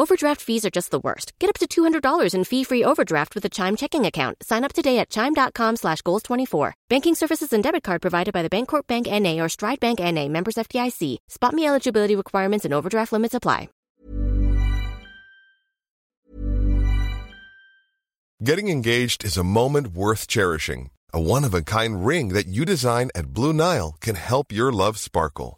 Overdraft fees are just the worst. Get up to $200 in fee-free overdraft with a Chime checking account. Sign up today at Chime.com slash Goals24. Banking services and debit card provided by the Bancorp Bank N.A. or Stride Bank N.A. members FDIC. Spot me eligibility requirements and overdraft limits apply. Getting engaged is a moment worth cherishing. A one-of-a-kind ring that you design at Blue Nile can help your love sparkle.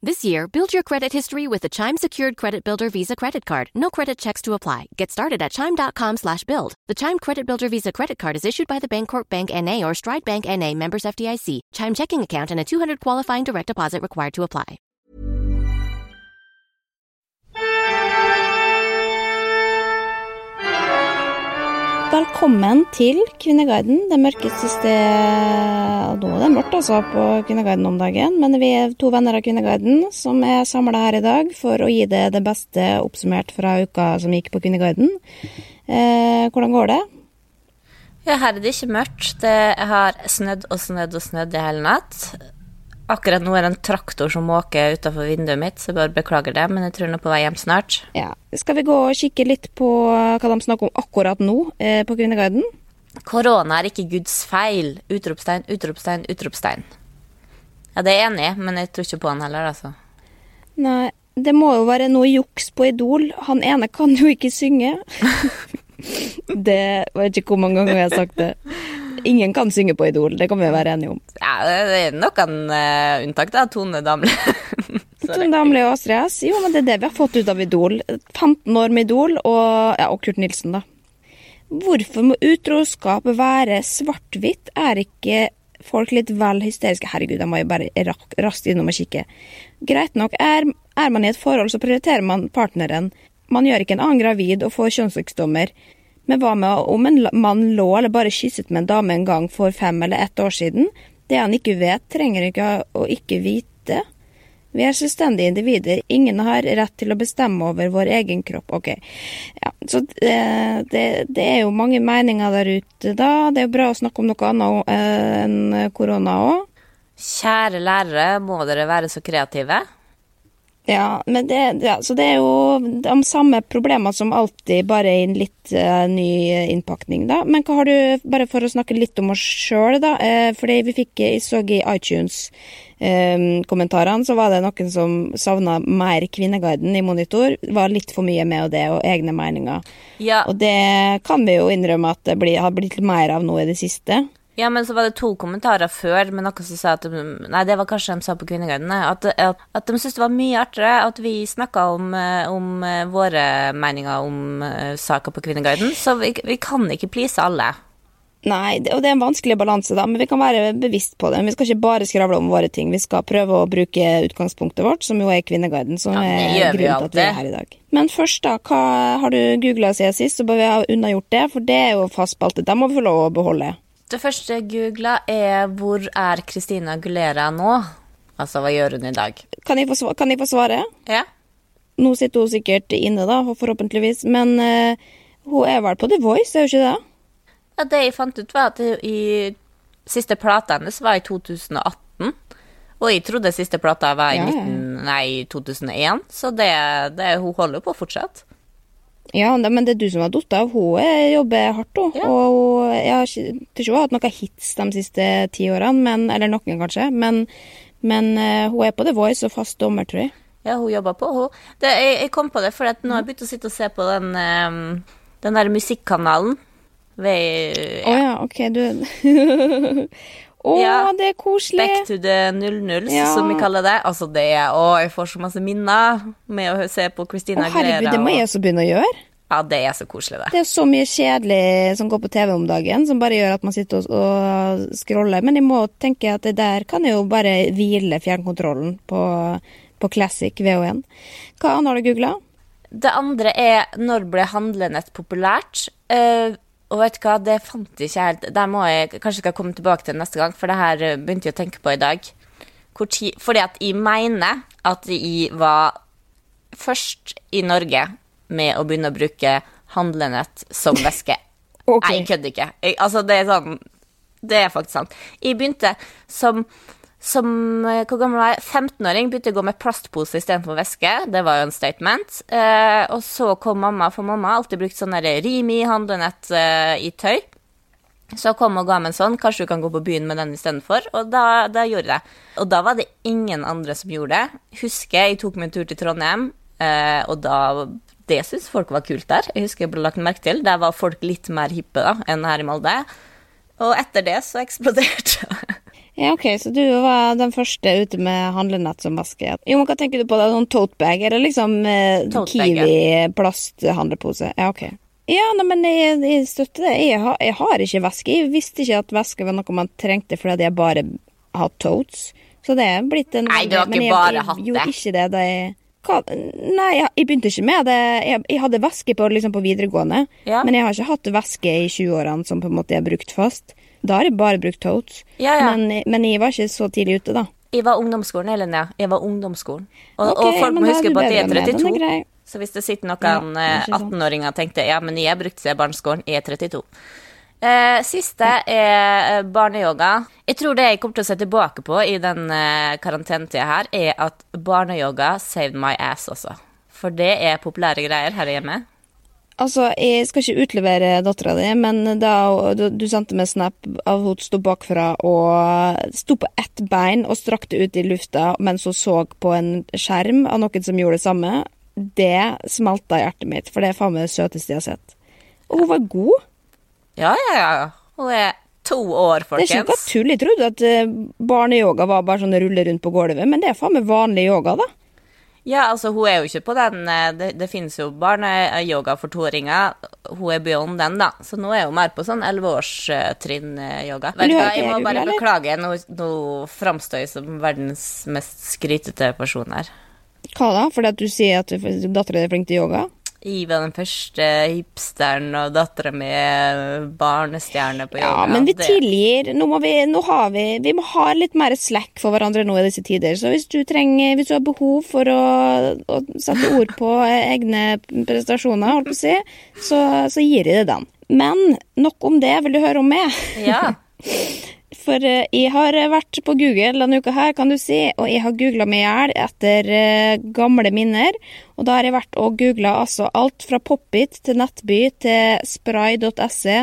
This year, build your credit history with the Chime Secured Credit Builder Visa Credit Card. No credit checks to apply. Get started at Chime.com slash build. The Chime Credit Builder Visa Credit Card is issued by the Bancorp Bank N.A. or Stride Bank N.A. members FDIC. Chime checking account and a 200 qualifying direct deposit required to apply. Velkommen til Kvinneguiden, det mørkeste sted Nå er det mørkt altså på Kvinneguiden om dagen, men vi er to venner av Kvinneguiden som er samla her i dag for å gi det det beste oppsummert fra uka som gikk på Kvinneguiden. Eh, hvordan går det? Ja, her er det ikke mørkt. Det har snødd og snødd og snødd i hele natt. Akkurat nå er det en traktor som måker utafor vinduet mitt, så jeg bare beklager det, men jeg tror den er på vei hjem snart. Ja. Skal vi gå og kikke litt på hva de snakker om akkurat nå eh, på Kvinneguiden? Korona er ikke Guds feil! Utropstegn, utropstegn, utropstegn. Ja, det er jeg enig i, men jeg tror ikke på han heller, altså. Nei, det må jo være noe juks på Idol. Han ene kan jo ikke synge. det vet ikke hvor mange ganger jeg har sagt det. Ingen kan synge på Idol, det kan vi være enige om. Ja, det er noen uh, unntak, da. Tone Damli. Tone Damli og Astrid S. Jo, men det er det vi har fått ut av Idol. 15 år med Idol, og, ja, og Kurt Nilsen, da. Hvorfor må utroskap være svart-hvitt? Er ikke folk litt vel hysteriske? Herregud, jeg må jo bare raskt innom og kikke. Greit nok, er, er man i et forhold, så prioriterer man partneren. Man gjør ikke en annen gravid og får kjønnssykdommer. Men hva med om en mann lå eller bare kysset med en dame en gang for fem eller ett år siden? Det han ikke vet, trenger ikke å ikke vite. Vi er selvstendige individer. Ingen har rett til å bestemme over vår egen kropp. Ok, ja, så det, det, det er jo mange meninger der ute, da. Det er jo bra å snakke om noe annet enn korona òg. Kjære lærere, må dere være så kreative? Ja, men det, ja, så det er jo de samme problemene som alltid, bare i en litt uh, ny innpakning, da. Men hva har du, bare for å snakke litt om oss sjøl, da. Uh, fordi vi fikk, jeg så i iTunes-kommentarene, uh, så var det noen som savna mer Kvinneguiden i monitor. Var litt for mye med og det, og egne meninger. Ja. Og det kan vi jo innrømme at det blir, har blitt mer av nå i det siste. Ja, men så var det to kommentarer før med noe som sa at de, Nei, det var kanskje de sa på Kvinneguiden. At, at, at, de syntes det var mye artigere at vi snakka om, eh, om, eh, våre meninger om uh, saker på Kvinneguiden. Så vi, vi kan ikke please alle. Nei, og det er en vanskelig balanse, da, men vi kan være bevisst på det. Vi skal ikke bare skravle om våre ting. Vi skal prøve å bruke utgangspunktet vårt, som jo er Kvinneguiden, som ja, er grunnen til at vi er her i dag. Men først, da, hva har du googla siden sist, så bør vi ha unnagjort det, for det er jo fast spalte. Det må vi få lov å beholde. Det første jeg googla, er 'Hvor er Christina Gulera nå?' Altså, hva gjør hun i dag? Kan jeg få, kan jeg få svare? Ja. Nå sitter hun sikkert inne, da, forhåpentligvis, men uh, hun er vel på The Voice, er hun ikke det? Ja, det jeg fant ut, var at i siste plata hennes var i 2018. Og jeg trodde siste plata var i ja, 19, nei, 2001, så det, det, hun holder på fortsatt. Ja, men det er du som har datt av. Hun jobber hardt, hun. Ja. Og jeg tror ikke hun har hatt noen hits de siste ti årene, men, eller noen kanskje. Men, men uh, hun er på The Voice og fast dommer, tror jeg. Ja, hun jobber på, hun. Det, jeg, jeg, kom på det, for nå har jeg begynt å sitte og se på den, um, den der musikkanalen. Å ja. Oh, ja, ok, du Å, Ja. det er koselig. Back to the 00, Ja. som vi kaller det. Altså, det er Å, jeg får så masse minner med å se på Christina herregud, det må jeg også begynne å gjøre. Ja, det er så koselig, det. Det er så mye kjedelig som går på TV om dagen, som bare gjør at man sitter og, og scroller. Men jeg må tenke at det der kan jeg jo bare hvile fjernkontrollen på, på Classic VH1. Hva annet har du googla? Det andre er når ble handlenett populært? Eh, og vet du hva, det fant jeg ikke helt Der må jeg kanskje skal komme tilbake til neste gang, for det her eh, begynte jeg å tenke på i dag. Ti, fordi at jeg mener at jeg var først i Norge med å begynne å bruke handlenett som væske. okay. Nei, jeg kødder ikke. Jeg, altså, det er sånn Det er faktisk sant. Jeg begynte som som eh, hvor gammel var jeg? 15-åring begynte å gå med plastpose istedenfor væske. Det var jo en statement. Eh, og så kom mamma, for mamma har alltid brukt sånn Rimi handlenett eh, i tøy. Så kom og ga meg en sånn, kanskje du kan gå på byen med den istedenfor. Og da, da gjorde jeg det. Og da var det ingen andre som gjorde det. Husker jeg tok en tur til Trondheim, eh, og da Det syntes folk var kult der. Jeg husker jeg ble lagt merke til. Der var folk litt mer hippe da, enn her i Molde. Og etter det så eksploderte det. Ja, ok, så du var den første ute med handlenett som vaske. Jo, men hva tenker du på da? Sånn totebag? Eller liksom eh, bag, ja. Ok. Ja, nei, men jeg, jeg støtter det. Jeg har, jeg har ikke væske. Jeg visste ikke at væske var noe man trengte fordi jeg bare har totes. Så det er blitt en Nei, du har ikke jeg, bare jeg, hatt gjorde det. ikke det da jeg hva? Nei, jeg, jeg begynte ikke med det. Jeg, jeg hadde væske på, liksom på videregående, Ja. men jeg har ikke hatt væske i 20-årene som på en måte jeg har brukt fast. Da har jeg bare brukt totes. Ja, ja. Men, men jeg var ikke så tidlig ute, da. Jeg var ungdomsskolen, Elin, ja. Jeg var ungdomsskolen. Og, okay, og folk må huske på at jeg er bedre enn meg. Den er 32. Så hvis det sitter noen Ja, eh, ikke sant. 18-åringer og tenkte ja, men jeg brukte seg barneskolen, jeg er 32. Eh, siste er eh, barneyoga. Jeg tror det jeg kommer til å se tilbake på i den eh, karantenetida her, er at barneyoga saved my ass også. For det er populære greier her hjemme. Altså, jeg skal ikke utlevere dattera di, men da du, sendte meg snap av hun sto bakfra og sto på ett bein og strakte ut i lufta mens hun så på en skjerm av noen som gjorde det samme, det smelta hjertet mitt, for det er faen meg det søteste jeg har sett. Og hun var god. Ja, ja, ja. Hun er to år, folkens. Det er ikke noe tull. Jeg trodde at eh, barneyoga var bare sånn rulle rundt på gulvet, men det er faen meg vanlig yoga, da. Ja, altså, hun er jo ikke på den eh, Det, det finnes jo barneyoga for toåringer. Hun er beyond den, da. Så nå er hun mer på sånn elleveårstrinn-yoga. Ikke jeg må bare beklage. Nå, nå framstår jeg som verdens mest skrytete person her. Hva da? Fordi at du sier at dattera di er flink til yoga? Var den første hipsteren, og dattera mi er barnestjerne på jobb. Ja, men vi tilgir. Nå må vi, nå har vi, vi må ha litt mer slack for hverandre nå i disse tider. Så hvis du trenger, hvis du har behov for å, å sette ord på egne prestasjoner, holdt på å si, så, så gir jeg det den. Men nok om det. Vil du høre om meg? Ja. For eh, jeg har vært på Google denne uka her, kan du si, og jeg har googla meg i hjel etter eh, gamle minner. Og da har jeg vært og googla altså alt fra Pop-It til Nettby til spray.se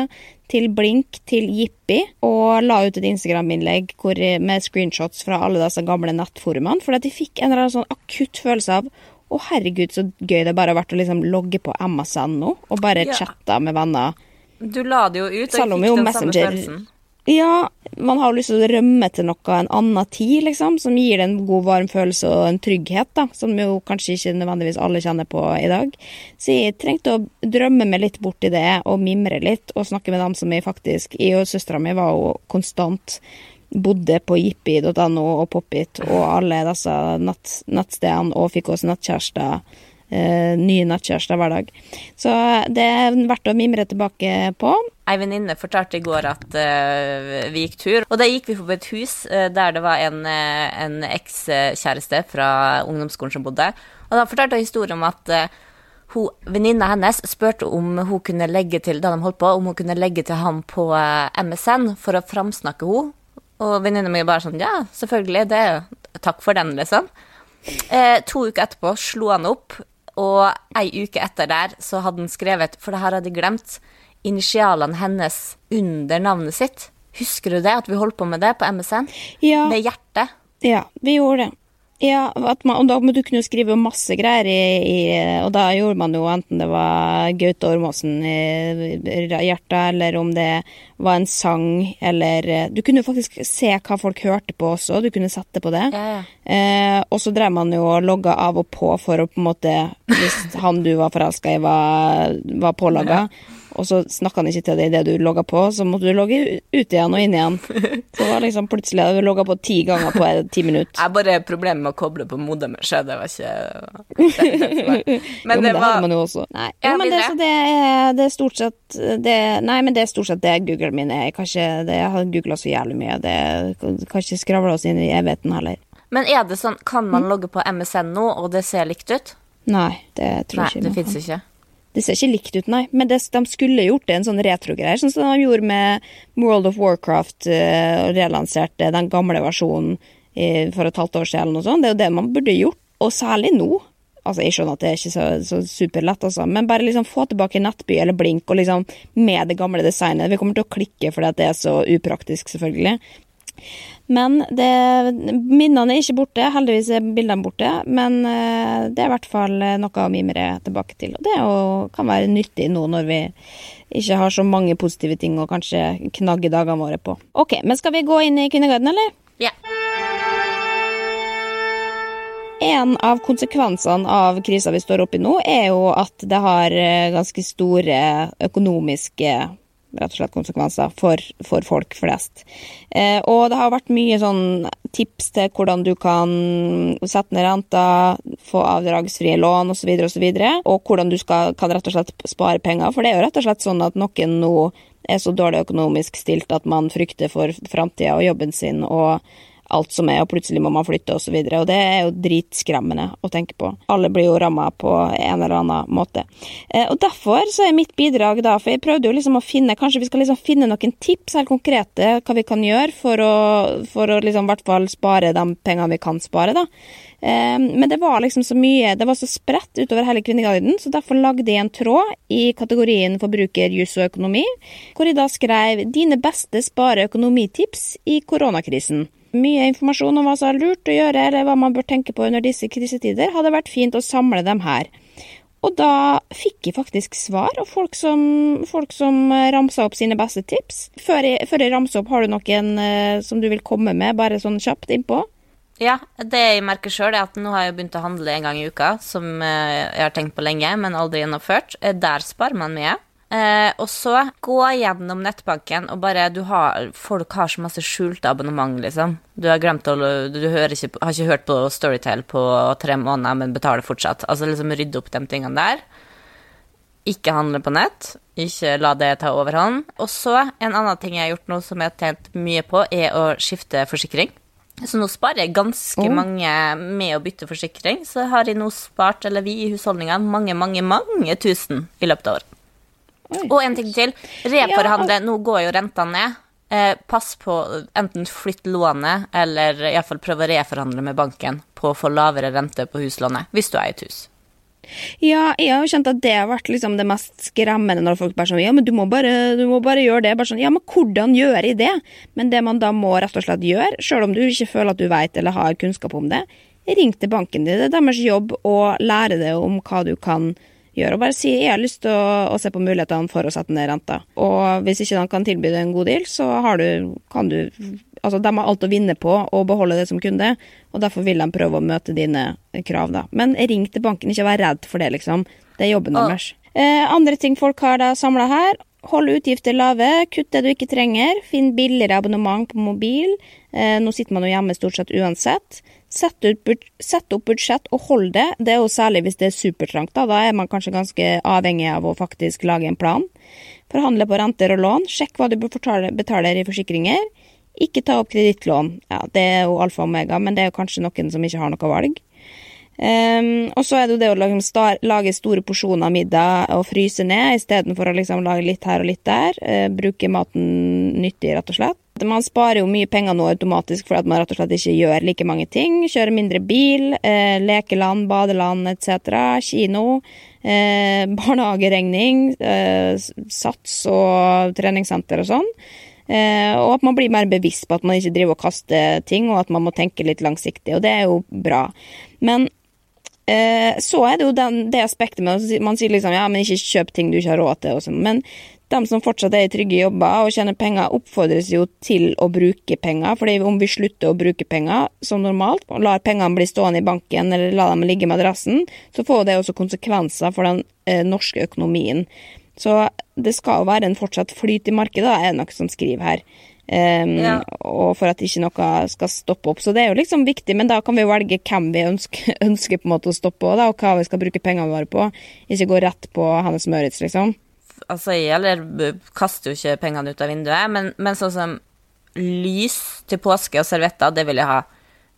til Blink til Jippi, og la ut et Instagram-innlegg med screenshots fra alle disse gamle nettforumene, fordi at jeg fikk en eller annen sånn akutt følelse av å herregud, så gøy det bare har vært å liksom logge på MSN nå, og bare Ja. chatte med venner. Du la det jo ut, og jeg fikk den samme følelsen. Ja, man har jo lyst til å rømme til noe en annen tid, liksom, som gir det en god, varm følelse og en trygghet, da, som jo kanskje ikke nødvendigvis alle kjenner på i dag. Så jeg trengte å drømme meg litt bort i det, og mimre litt, og snakke med dem som jeg faktisk Jeg og søstera mi var jo konstant bodde på jippi.no og Pop-It og alle disse nett, og fikk oss nettkjærester. Eh, nye nattkjærester hver dag. Så det er verdt å mimre tilbake på. Ei venninne fortalte i går at uh, vi gikk tur, og da gikk vi forbi et hus uh, der det var en, uh, en ekskjæreste fra ungdomsskolen som bodde. Og da fortalte hun historien om at eh, hun, venninna hennes spurte om hun kunne legge til da de holdt på, om hun kunne legge til ham på eh, MSN for å framsnakke henne. Og venninna mi bare sånn Ja, selvfølgelig. Det, takk for den, liksom. Eh, to uker etterpå slo han opp, og ei uke etter der så hadde han skrevet, for det her hadde jeg glemt, initialene hennes under navnet sitt. Husker du det, at vi holdt på med det på MSN? Ja. Med hjertet. Ja, vi gjorde det. Ja, man, og da må du kunne skrive masse greier i, i Og da gjorde man jo enten det var Gaute Ormåsen i hjertet, eller om det var en sang, eller Du kunne faktisk se hva folk hørte på også, du kunne sette på det. Ja, ja. Eh, og så drev man jo og logga av og på for å på en måte Hvis han du var forelska i, var, var pålogga, og så snakka han ikke til deg idet du logga på, så måtte du logge ut igjen og inn igjen. Så det var liksom plutselig hadde du logga på ti ganger på ti minutter. Jeg bare problemet med å koble på modemet, skjedde, det var ikke det, det for jo, men det var hadde man jo også. Nei, Ja, jo, men det, så det, er, det er stort sett det, Nei, men det er stort sett det Google min er. Jeg, ikke, jeg har googla så jævlig mye. Det kan ikke skravle oss inn i evigheten heller. Men er det sånn, kan man logge på MSN nå, og det ser likt ut? Nei, det tror jeg ikke. det fins ikke. Det ser ikke likt ut, nei. Men det, de skulle gjort det, en sånn retrogreier, sånn som de gjorde med World of Warcraft eh, og relanserte den gamle versjonen eh, for et halvt år siden eller noe sånt. Det er jo det man burde gjort, og særlig nå. Altså, Jeg skjønner at det er ikke så, så superlett, altså, men bare liksom få tilbake Nettby eller Blink og liksom med det gamle designet. Vi kommer til å klikke fordi det er så upraktisk, selvfølgelig. Men det, minnene er ikke borte. Heldigvis er bildene borte. Men eh, det er i hvert fall eh, noe å mimre tilbake til. Og det jo- kan være nyttig nå når vi ikke har så mange positive ting å kanskje knagge dagene våre på. Ok, men skal vi gå inn i Kvinneguiden, eller? Ja. En av konsekvensene av krisa vi står oppi nå, er jo at det har eh, ganske store økonomiske rett og slett konsekvenser for, for folk flest. Eh, og det har vært mye sånn tips til hvordan du kan sette ned renta, få avdragsfrie lån osv., og, så videre, og hvordan du skal, kan rett og slett spare penger. For det er jo rett og slett sånn at noen nå er så dårlig økonomisk stilt at man frykter for framtida og jobben sin og alt som er, og plutselig må man flytte osv. Og, så og det er jo dritskremmende å tenke på. Alle blir jo ramma på en eller annen måte. Eh, og derfor så er mitt bidrag da, for jeg prøvde jo liksom å finne Kanskje vi skal liksom finne noen tips helt konkrete hva vi kan gjøre for å, for å liksom i hvert fall spare de pengene vi kan spare, da. Eh, men det var liksom så mye Det var så spredt utover hele Kvinneguiden, så derfor lagde jeg en tråd i kategorien forbruker, juss og økonomi, hvor jeg da skrev 'Dine beste spare økonomitips i koronakrisen'. Mye informasjon om hva som er lurt å gjøre, eller hva man bør tenke på under disse krisetider, hadde vært fint å samle dem her. Og da fikk jeg faktisk svar av folk som, folk som eh, ramsa opp sine beste tips. Før jeg, før jeg ramser opp, har du noen eh, som du vil komme med, bare sånn kjapt innpå? Ja, det jeg merker sjøl, er at nå har jeg begynt å handle en gang i uka, som eh, jeg har tenkt på lenge, men aldri gjennomført. Eh, Der sparer man mye. Eh, og så gå gjennom nettbanken og bare du har, Folk har så masse skjulte abonnement, liksom. Du har glemt å Du ikke, har ikke hørt på Storytel på tre måneder, men betaler fortsatt. Altså liksom rydde opp de tingene der. Ikke handle på nett. Ikke la det ta overhånd. Og så, en annen ting jeg har gjort nå som jeg har tjent mye på, er å skifte forsikring. Så nå sparer jeg ganske Oh. mange med å bytte forsikring. Så har jeg nå spart, eller vi i husholdningene, mange, mange, mange tusen i løpet av året. Oi. Og en ting til. Reforhandle. Nå går jo rentene ned. Eh, pass på enten flytt lånet, eller iallfall prøve å reforhandle med banken på å få lavere rente på huslånet, hvis du eier et hus. Ja, jeg har jo kjent at det har vært liksom det mest skremmende når folk bare sånn Ja, men du må bare, du må bare gjøre det. Bare sånn, ja, men hvordan gjør jeg det? Men det man da må rett og slett gjøre, sjøl om du ikke føler at du veit eller har kunnskap om det, ring til banken din. Det er deres jobb å lære deg om hva du kan gjøre. Og bare si jeg har lyst til å, å se på mulighetene for å sette ned renta. Og hvis ikke de kan tilby deg en god deal, så har du, kan du Altså, de har alt å vinne på å beholde det som kunde, og derfor vil de prøve å møte dine krav, da. Men ring til banken, ikke vær redd for det, liksom. Det er jobben Og- deres. Eh, andre ting folk har da samla her. Hold utgifter lave, kutt det du ikke trenger, finn billigere abonnement på mobil. Eh, nå sitter man jo hjemme stort sett uansett. Sett, ut, sett opp budsjett og hold det. Det er jo særlig hvis det er supertrangt, da. Da er man kanskje ganske avhengig av å faktisk lage en plan. Forhandle på renter og lån. Sjekk hva du betaler i forsikringer. Ikke ta opp kredittlån. Ja, det er jo alfa og omega, men det er jo kanskje noen som ikke har noe valg. Ehm, og så er det jo det å sta- lage store porsjoner middag og fryse ned, istedenfor å liksom lage litt her og litt der. Uh, bruke maten nyttig, rett og slett. Man sparer jo mye penger nå automatisk fordi at man rett og slett ikke gjør like mange ting. Kjører mindre bil, uh, lekeland, badeland etc., kino, uh, barnehageregning, eh, sats og treningssenter og sånn. Og at man blir mer bevisst på at man ikke driver og kaster ting, og at man må tenke litt langsiktig, og det er jo bra. Men så er det jo den, det aspektet med man sier liksom ja, men ikke kjøp ting du ikke har råd til, og sånn. Men de som fortsatt er i trygge jobber og tjener penger, oppfordres jo til å bruke penger. fordi om vi slutter å bruke penger som normalt, og lar pengene bli stående i banken eller lar dem ligge i madrassen, så får det også konsekvenser for den eh, norske økonomien. Så det skal jo være en fortsatt flyt i markedet, er det noe som skriver her. Um, Ja. Og for at ikke noe skal stoppe opp. Så det er jo liksom viktig, men da kan vi velge hvem vi ønsker, ønsker på en måte å stoppe, og, da, og hva vi skal bruke pengene våre på. Ikke gå rett på Hannes Møritz, liksom. Altså, jeg eller kaster jo ikke pengene ut av vinduet, men, men sånn som lys til påske og servietter, det vil jeg ha.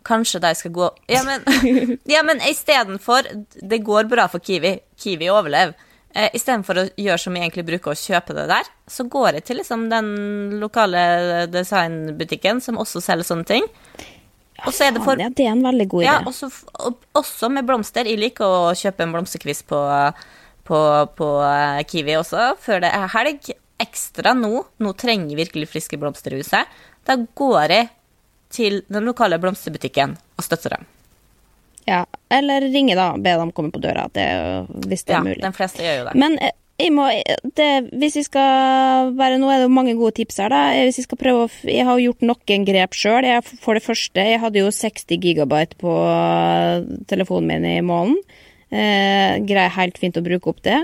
Kanskje de skal gå Ja, men, ja, men istedenfor Det går bra for Kiwi. Kiwi overlever. Eh, Istedenfor å gjøre som jeg egentlig bruker, å kjøpe det der, så går jeg til liksom den lokale designbutikken som også selger sånne ting. Og så er det for Ja, det er en veldig god idé. ja, også, også med blomster. Jeg liker å kjøpe en blomsterkvist på, på, på eh, Kiwi også, før det er helg. Ekstra nå. Nå trenger jeg virkelig friske blomster i huset. Da går jeg til den lokale blomsterbutikken og støtter dem. Ja, eller ringe, da. Be dem komme på døra, det, hvis det er mulig. Ja, den de fleste gjør jo det. Men eh, jeg må, det, hvis vi skal være Nå er det jo mange gode tips her, da. Eh, Hvis vi skal prøve å Jeg har gjort noen grep sjøl. For det første, jeg hadde jo 60 gigabyte på eh, telefonen min i måneden. Eh, greier helt fint å bruke opp det.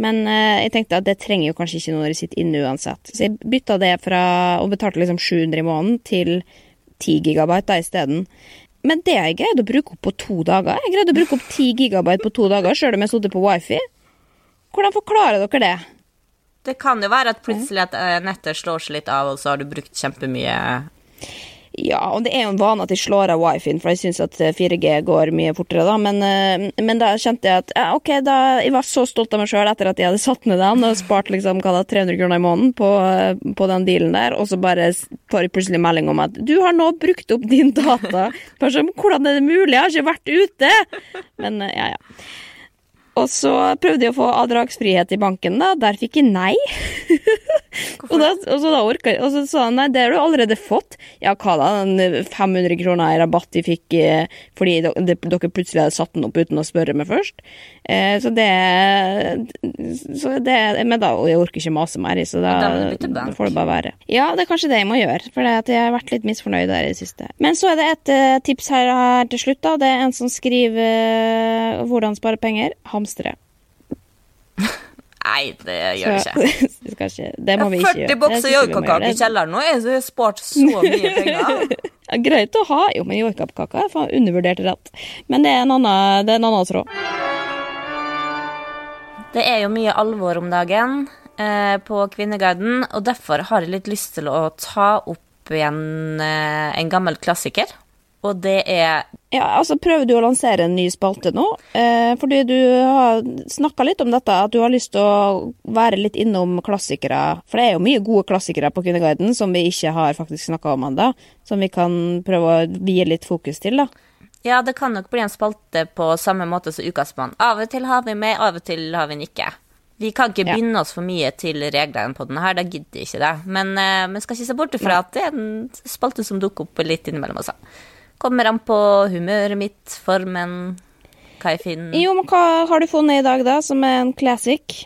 Men eh, jeg tenkte at det trenger jo kanskje ikke når jeg sitter inne uansett. Så jeg bytta det fra og betalte liksom 700 i måneden til 10 gigabyte da isteden. Men det jeg greid å bruke opp på to dager. Jeg greide å bruke opp 10 gigabyte på to dager sjøl om jeg satt på wifi. Hvordan forklarer dere det? Det kan jo være at plutselig at eh, nettet slår seg litt av, og så har du brukt kjempemye Ja, og det er jo en vane at jeg slår av wifien, for jeg syns at 4G går mye fortere, da. Men, eh, men da kjente jeg at ja, OK, da Jeg var så stolt av meg sjøl etter at jeg hadde satt ned den og spart liksom, hva da, 300 kroner i måneden på, eh, på den dealen der, og så bare får jeg plutselig melding om at du har nå brukt opp din data. Bare sånn, hvordan er det mulig? Jeg har ikke vært ute! Men eh, ja, ja. Og så prøvde jeg å få avdragsfrihet i banken, da. Der fikk jeg nei. og, da, og så da orka jeg Og så sa han nei, det har du allerede fått. Ja, hva da? Den 500 kroner i rabatt de fikk eh, fordi dere plutselig hadde satt den opp uten å spørre meg først. Eh, så det Så det Men da jeg orker ikke mase mer, så da, Da får det bare være. Ja, det er kanskje det jeg må gjøre, for jeg har vært litt misfornøyd der i det siste. Men så er det et eh, tips her, her til slutt, da. Det er en som skriver eh, hvordan spare penger. Hamstre. Nei, det gjør det ikke. det skal ikke. Det må vi ikke gjøre. 40 bokser Det synes jeg vi må joikakake gjøre. i kjelleren nå. Jeg har spart så mye penger. Ja, greit å ha, jo, men joikakaker er faen undervurdert rett. Men det er en annen, det er en annen tråd. Det er jo mye alvor om dagen eh, på Kvinneguiden, og derfor har jeg litt lyst til å ta opp igjen eh, en gammel klassiker. Og det er Ja, altså Prøver du å lansere en ny spalte nå? Eh, fordi du har snakka litt om dette, at du har lyst til å være litt innom klassikere. For det er jo mye gode klassikere på Kvinneguiden som vi ikke har faktisk snakka om ennå. Som vi kan prøve å vie litt fokus til, da. Ja, det kan nok bli en spalte på samme måte som Ukasmann. Av og til har vi med, av og til har vi den ikke. Vi kan ikke Ja. binde oss for mye til reglene på denne her, da gidder jeg ikke det. Men eh, vi skal ikke se bort ifra at det er en spalte som dukker opp litt innimellom også. Kommer an på humøret mitt, formen, hva jeg finner. Jo, men hva har du funnet i dag, da, som er en classic?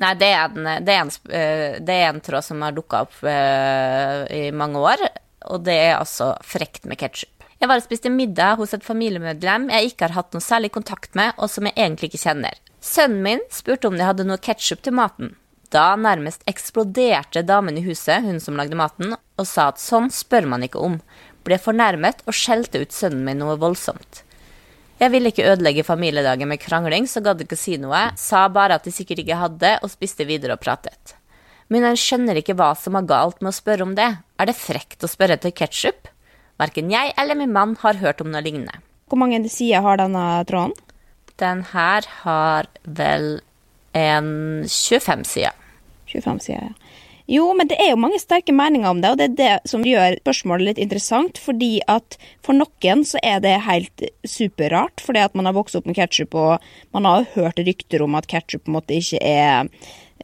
Nei, det er en, det er en, eh, det er en tråd som har dukka opp uh, i mange år, og det er altså frekt med ketsjup. Jeg var og spiste middag hos et familiemedlem jeg ikke har hatt noe særlig kontakt med, og som jeg egentlig ikke kjenner. Sønnen min spurte om de hadde noe ketsjup til maten. Da nærmest eksploderte damen i huset, hun som lagde maten, og sa at sånn spør man ikke om. Ble fornærmet og skjelte ut sønnen min noe voldsomt. Jeg ville ikke ødelegge familiedagen med krangling, så gadd ikke si noe, sa bare at de sikkert ikke hadde, og spiste videre og pratet. Men han skjønner ikke hva som er galt med å spørre om det. Er det frekt å spørre etter ketsjup? Verken jeg eller min mann har hørt om noe lignende. Hvor mange sider har denne tråden? Den her har vel en 25 sider. 25 sider, ja. Jo, men det er jo mange sterke meninger om det, og det er det som gjør spørsmålet litt interessant. Fordi at for noen så er det helt superrart, fordi at man har vokst opp med ketsjup, og man har jo hørt rykter om at ketsjup på en måte ikke er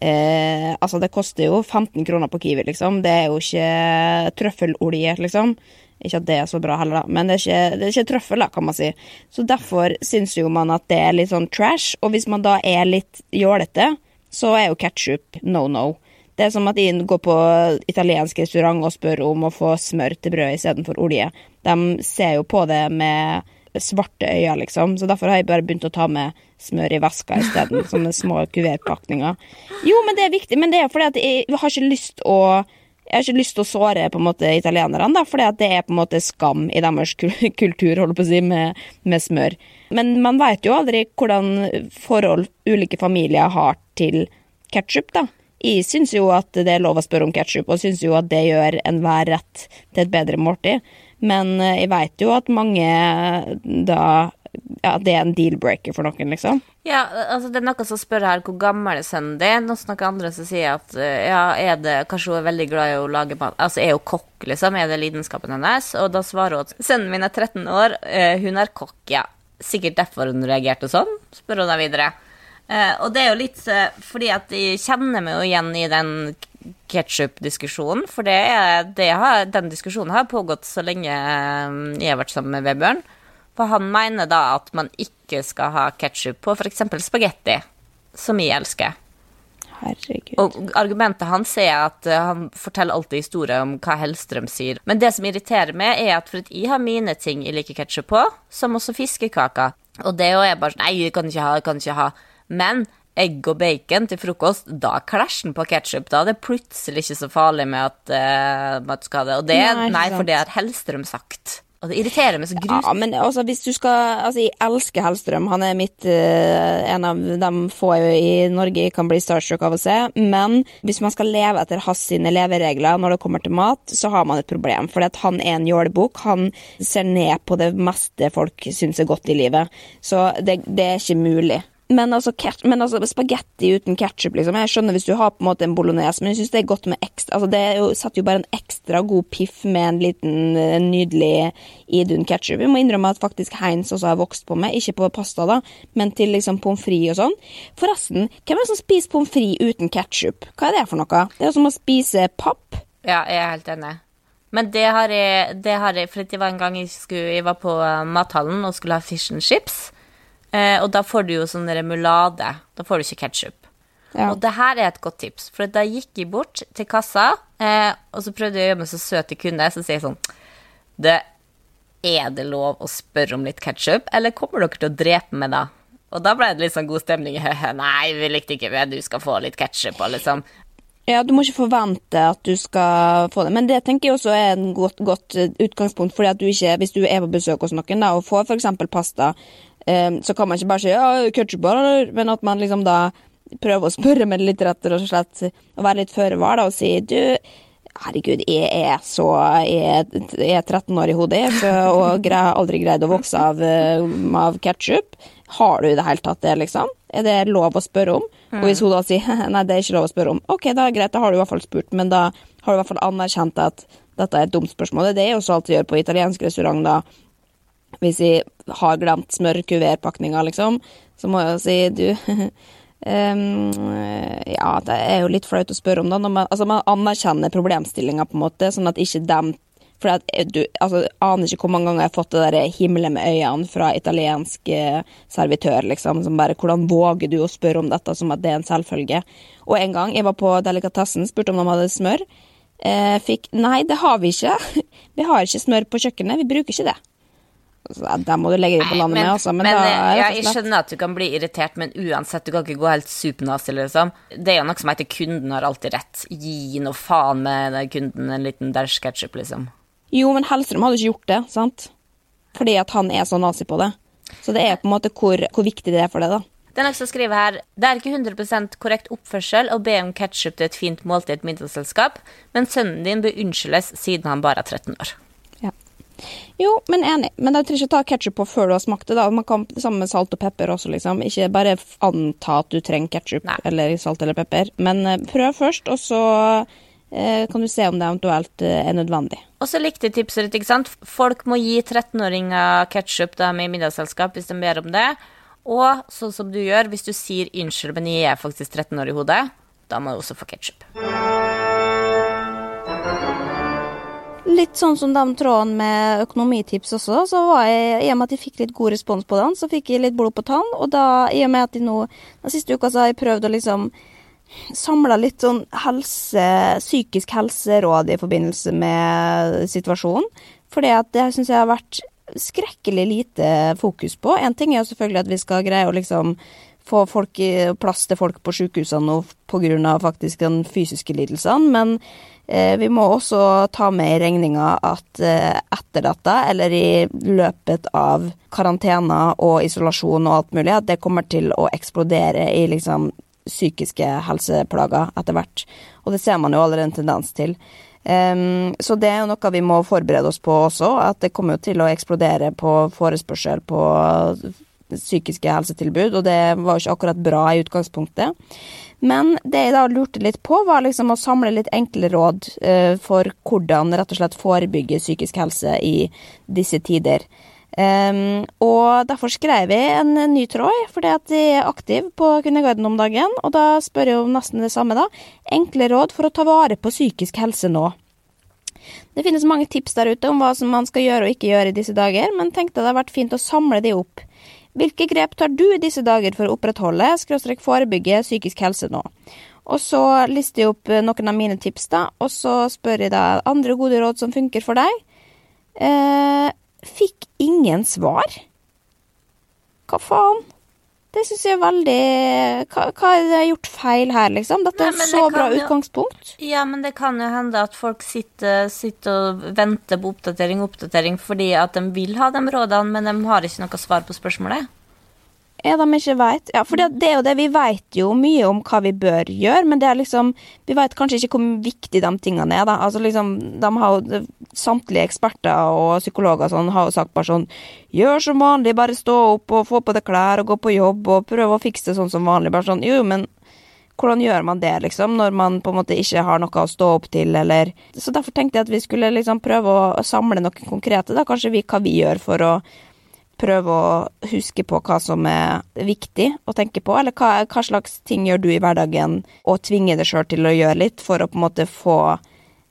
eh, Altså, det koster jo 15 kroner på Kiwi, liksom. Det er jo ikke trøffelolje, liksom. Ikke at det er så bra heller, da, men det er ikke, det er ikke trøffel, da, kan man si. Så derfor syns jo man at det er litt sånn trash, og hvis man da er litt jålete, så er jo ketsjup no no. Det er som at de går på italiensk restaurant og spør om å få smør til brød istedenfor olje. De ser jo på det med svarte øyne, liksom, så derfor har jeg bare begynt å ta med smør i veska isteden, sånne små kuvertpakninger. Jo, men det er viktig, men det er fordi at jeg har ikke lyst å jeg har ikke lyst til å såre på en måte italienerne, da, fordi at det er på en måte skam i deres kultur holder på å si, med, med smør. Men man vet jo aldri hvordan forhold ulike familier har til ketsjup. Jeg syns jo at det er lov å spørre om ketsjup, og syns jo at det gjør enhver rett til et bedre måltid. Men eh, jeg veit jo at mange da ja, det er en deal-breaker for noen, liksom. Ja, altså det er noen som spør her hvor gammel er sønnen din, og så noen andre som sier at eh, ja, er det Kanskje hun er veldig glad i å lage mat Altså er hun kokk, liksom? Er det lidenskapen hennes? Og da svarer hun at sønnen min er 13 år, eh, hun er kokk, ja. Sikkert derfor hun reagerte sånn, spør hun da videre. Eh, og det er jo litt fordi at jeg kjenner meg jo igjen i den ketsjup-diskusjonen, for det er, det har, den diskusjonen har pågått så lenge jeg har vært sammen med Vebjørn. For han mener da at man ikke skal ha ketsjup på f.eks. spagetti, som jeg elsker. Herregud. Og argumentet hans er at han forteller alltid historier om hva Hellstrøm sier. Men det som irriterer meg, er at for at jeg har mine ting jeg liker ketsjup på, som også fiskekaker. Og det er jo bare sånn Nei, jeg kan ikke ha, jeg kan ikke ha. Men egg og bacon til frokost, da klasjer den på ketsjup. Da er det plutselig ikke så farlig med at, uh, at du skal ha det. Og det, nei, nei for det har Hellstrøm sagt. Og det irriterer meg så grusomt. Ja, men altså, hvis du skal Altså, jeg elsker Hellstrøm. Han er mitt uh, en av de få i Norge jeg kan bli starstruck av å se. Men hvis man skal leve etter hans sine leveregler når det kommer til mat, så har man et problem. For han er en jålebukk. Han ser ned på det meste folk syns er godt i livet. Så det, det er ikke mulig. Men altså, altså spagetti uten ketsjup, liksom. Jeg skjønner hvis du har på en måte en bolognese, men jeg syns det er godt med ekstra Altså, det setter jo bare en ekstra god piff med en liten en nydelig idun ketsjup. Vi må innrømme at faktisk Heinz også har vokst på meg, ikke på pasta, da, men til liksom pommes frites og sånn. Forresten, hvem er det som spiser pommes frites uten ketsjup? Hva er det for noe? Det er som å spise papp. Ja, jeg er helt enig. Men det har jeg, det har jeg For det var en gang jeg, skulle, jeg var på uh, mathallen og skulle ha fish and chips. Eh, og da får du jo sånn remulade. Da får du ikke ketsjup. Ja. Og det her er et godt tips, for da gikk jeg bort til kassa, eh, og så prøvde jeg å gjøre meg så søt jeg kunne, så sier jeg sånn det, Er det lov å spørre om litt ketsjup, eller kommer dere til å drepe meg da? Og da ble det litt sånn god stemning. Nei, vi likte ikke det, du skal få litt ketsjup og liksom ja, du må ikke forvente at du skal få det. Men det tenker jeg også er en godt, godt utgangspunkt, fordi at du ikke, hvis du er på besøk hos noen da, og får f.eks. pasta så kan man ikke bare si ja, ketsjup, men at man liksom da prøver å spørre med litt rett og slett, og være litt føre var og si du Herregud, jeg er så Jeg, er 13 år i hodet så, og har aldri greid å vokse av, uh, av ketsjup. Har du i det hele tatt det, liksom? Er det lov å spørre om? Mm. Og hvis hun da sier nei, det er ikke lov å spørre om, ok, da er greit, da har du i hvert fall spurt, men da har du i hvert fall anerkjent at dette er et dumt spørsmål. Det er det jeg også alltid gjør på italiensk restaurant, da hvis jeg har glemt smør-kuvertpakninga, liksom, så må jeg jo si du um, Ja, det er jo litt flaut å spørre om, det. Man, altså, man anerkjenner problemstillinga, på en måte, sånn at ikke dem for at du altså, aner ikke hvor mange ganger jeg har fått det der himle med øynene fra italiensk eh, servitør, liksom, som bare 'Hvordan våger du å spørre om dette som at det er en selvfølge?' Og en gang jeg var på delikatessen, spurte om de hadde smør. Eh, fikk 'Nei, det har vi ikke. Vi har ikke smør på kjøkkenet. Vi bruker ikke det'. Der må du legge det på landet med, altså. Men, men da er ja, Jeg skjønner at du kan bli irritert, men uansett, du kan ikke gå helt supernazi, liksom. Det er jo noe som heter 'kunden har alltid rett'. Gi noe faen med kunden en liten dash ketchup, liksom. Jo, men Hellstrøm hadde ikke gjort det, sant? Fordi at han er så nazi på det. Så det er på en måte hvor, hvor viktig det er for det, da. Noen som skriver her Det er ikke 100% korrekt oppførsel å be om ketsjup til et fint måltid i et middagsselskap, men sønnen din bør unnskyldes siden han bare er 13 år. Jo, men enig. Men jeg trenger ikke ta ketsjup på før du har smakt det. da. Man kan Sammen med salt og pepper også, liksom. Ikke bare anta at du trenger ketsjup eller salt eller pepper. Men uh, prøv først, og så eh, kan du se om det eventuelt eh, er nødvendig. Og så likte tipset ditt, ikke sant. Folk må gi 13-åringer ketsjup med middagsselskap hvis de ber om det. Og sånn som du gjør, hvis du sier 'unnskyld, men jeg er faktisk 13 år i hodet', da må du også få ketsjup. Litt sånn som de trådene med økonomitips også, så var jeg, i og med at jeg fikk litt god respons på den, så fikk jeg litt blod på tann. Og da, i og med at jeg nå Den siste uka så har jeg prøvd å liksom samla litt sånn helse, psykisk helseråd i forbindelse med situasjonen. For det syns jeg har vært skrekkelig lite fokus på. En ting er jo selvfølgelig at vi skal greie å liksom få folk, plass til folk på sykehusene pga. faktisk den fysiske lidelsene, men eh, vi må også ta med i regninga at eh, etter dette, eller i løpet av karantener og isolasjon og alt mulig, at det kommer til å eksplodere i liksom psykiske helseplager etter hvert. Og det ser man jo allerede en tendens til. Um, så det er jo noe vi må forberede oss på også, at det kommer til å eksplodere på forespørsel på psykiske helsetilbud, og det var jo ikke akkurat bra i utgangspunktet. Men det jeg da lurte litt på, var liksom å samle litt enkle råd uh, for hvordan rett og slett forebygge psykisk helse i disse tider. Um, og derfor skrev jeg en ny tråd, fordi at jeg er aktiv på Kvinneguiden om dagen. Og da spør jeg om nesten det samme, da. Enkle råd for å ta vare på psykisk helse nå. Det finnes mange tips der ute om hva som man skal gjøre og ikke gjøre i disse dager, men tenkte det hadde vært fint å samle de opp. Hvilke grep tar du i disse dager for å opprettholde, skråstrek forebygge, psykisk helse nå? Og så lister jeg opp noen av mine tips, da, og så spør jeg deg andre gode råd som funker for deg. Eh, Fikk ingen svar. Hva faen? Det syns jeg er veldig hva, hva har jeg gjort feil her, liksom? Dette er et så bra jo, utgangspunkt. Ja, men det kan jo hende at folk sitter, sitter og venter på oppdatering og oppdatering fordi at de vil ha de rådene, men de har ikke noe svar på spørsmålet. Ja, de ikke veit. Ja, for det, det, er jo det, vi veit jo mye om hva vi bør gjøre, men det er liksom Vi veit kanskje ikke hvor viktig de tingene er, da. Altså liksom, de har jo Samtlige eksperter og psykologer sånn har jo sagt bare sånn Gjør som vanlig, bare stå opp og få på deg klær og gå på jobb og prøve å fikse det sånn som vanlig. Bare sånn Jo, men hvordan gjør man det, liksom, når man på en måte ikke har noe å stå opp til, eller Så derfor tenkte jeg at vi skulle liksom prøve å samle noe konkrete, da, kanskje vi, hva vi gjør for å prøve å huske på hva som er viktig å tenke på, eller hva, hva slags ting gjør du i hverdagen og tvinger deg sjøl til å gjøre litt for å på en måte få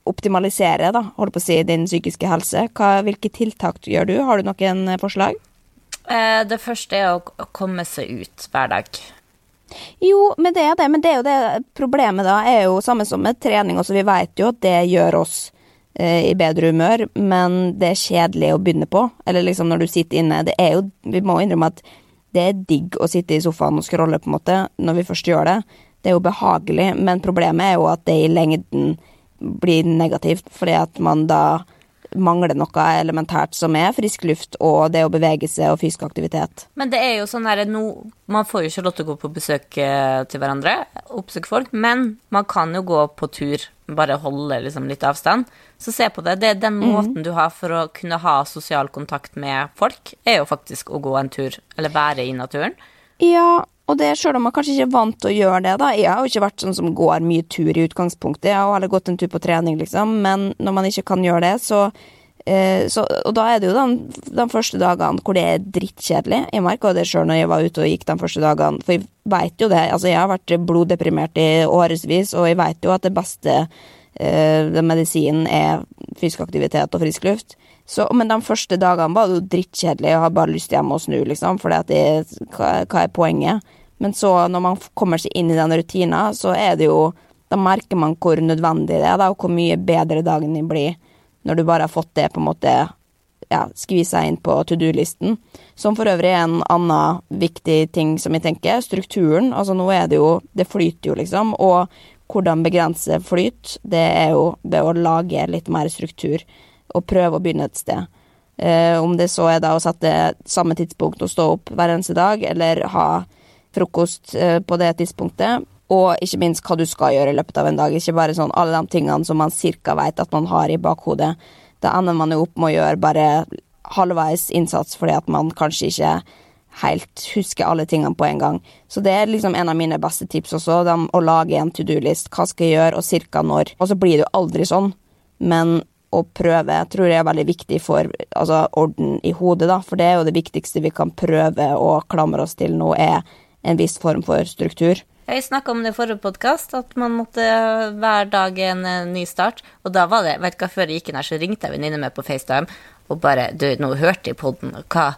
optimalisere, da, holde på å si, din psykiske helse. Hva, hvilke tiltak gjør du? Har du noen forslag? Eh, det første er å komme seg ut hver dag. Jo, men det er det. Men det er jo det problemet, da, er jo samme som med trening. Også vi vet jo at det gjør oss i bedre humør, men det er kjedelig å begynne på. Eller liksom når du sitter inne. Det er jo Vi må innrømme at det er digg å sitte i sofaen og scrolle, på en måte, når vi først gjør det. Det er jo behagelig, men problemet er jo at det i lengden blir negativt, fordi at man da mangler noe elementært som er frisk luft og det å bevege seg og fysisk aktivitet. Men det er jo sånn her no, Man får jo ikke lov til å gå på besøk eh, til hverandre, oppsøke folk, men man kan jo gå på tur, bare holde liksom litt avstand. Så se på det. Det er den mhm. måten mm. du har for å kunne ha sosial kontakt med folk, er jo faktisk å gå en tur, eller være i naturen. Ja, og det sjøl om man kanskje ikke er vant til å gjøre det, da. Jeg har jo ikke vært sånn som går mye tur i utgangspunktet, jeg har heller gått en tur på trening, liksom, men når man ikke kan gjøre det, så, eh, så Og da er det jo de, de første dagene hvor det er drittkjedelig. Jeg merka det sjøl når jeg var ute og gikk de første dagene, for jeg veit jo det. Altså, jeg har vært bloddeprimert i årevis, og jeg veit jo at det beste eh, medisinen er fysisk aktivitet og frisk luft. Så, men de første dagene var det jo drittkjedelig, jeg har bare lyst hjem og snu, liksom, for hva, hva er poenget? Men så, når man kommer seg inn i den rutina, så er det jo Da merker man hvor nødvendig det er, da, og hvor mye bedre dagen din blir når du bare har fått det på en måte ja, skvisa inn på to do-listen. Som for øvrig er en annen viktig ting som jeg tenker. Strukturen. Altså nå er det jo Det flyter jo, liksom. Og hvordan begrense flyt, det er jo ved å lage litt mer struktur. Og prøve å begynne et sted. Eh, om det så er da å sette samme tidspunkt og stå opp hver eneste dag, eller ha frokost eh, på det tidspunktet. Og ikke minst hva du skal gjøre i løpet av en dag. Ikke bare sånn alle de tingene som man cirka vet at man har i bakhodet. Da ender man jo opp med å gjøre bare halvveis innsats fordi at man kanskje ikke helt husker alle tingene på en gang. Så det er liksom en av mine beste tips også, de, å lage en to do-list. Hva skal jeg gjøre, og cirka når. Og så blir det jo aldri sånn, men å prøve tror jeg er veldig viktig for altså, orden i hodet, da. For det er jo det viktigste vi kan prøve å klamre oss til nå, er en viss form for struktur. Jeg snakka om det i forrige podkast, at man måtte hver dag en eh, ny start. Og da var det, vet du hva, før jeg gikk inn her, så ringte jeg venninne mi på FaceTime og bare Du, nå hørte jeg podden, hva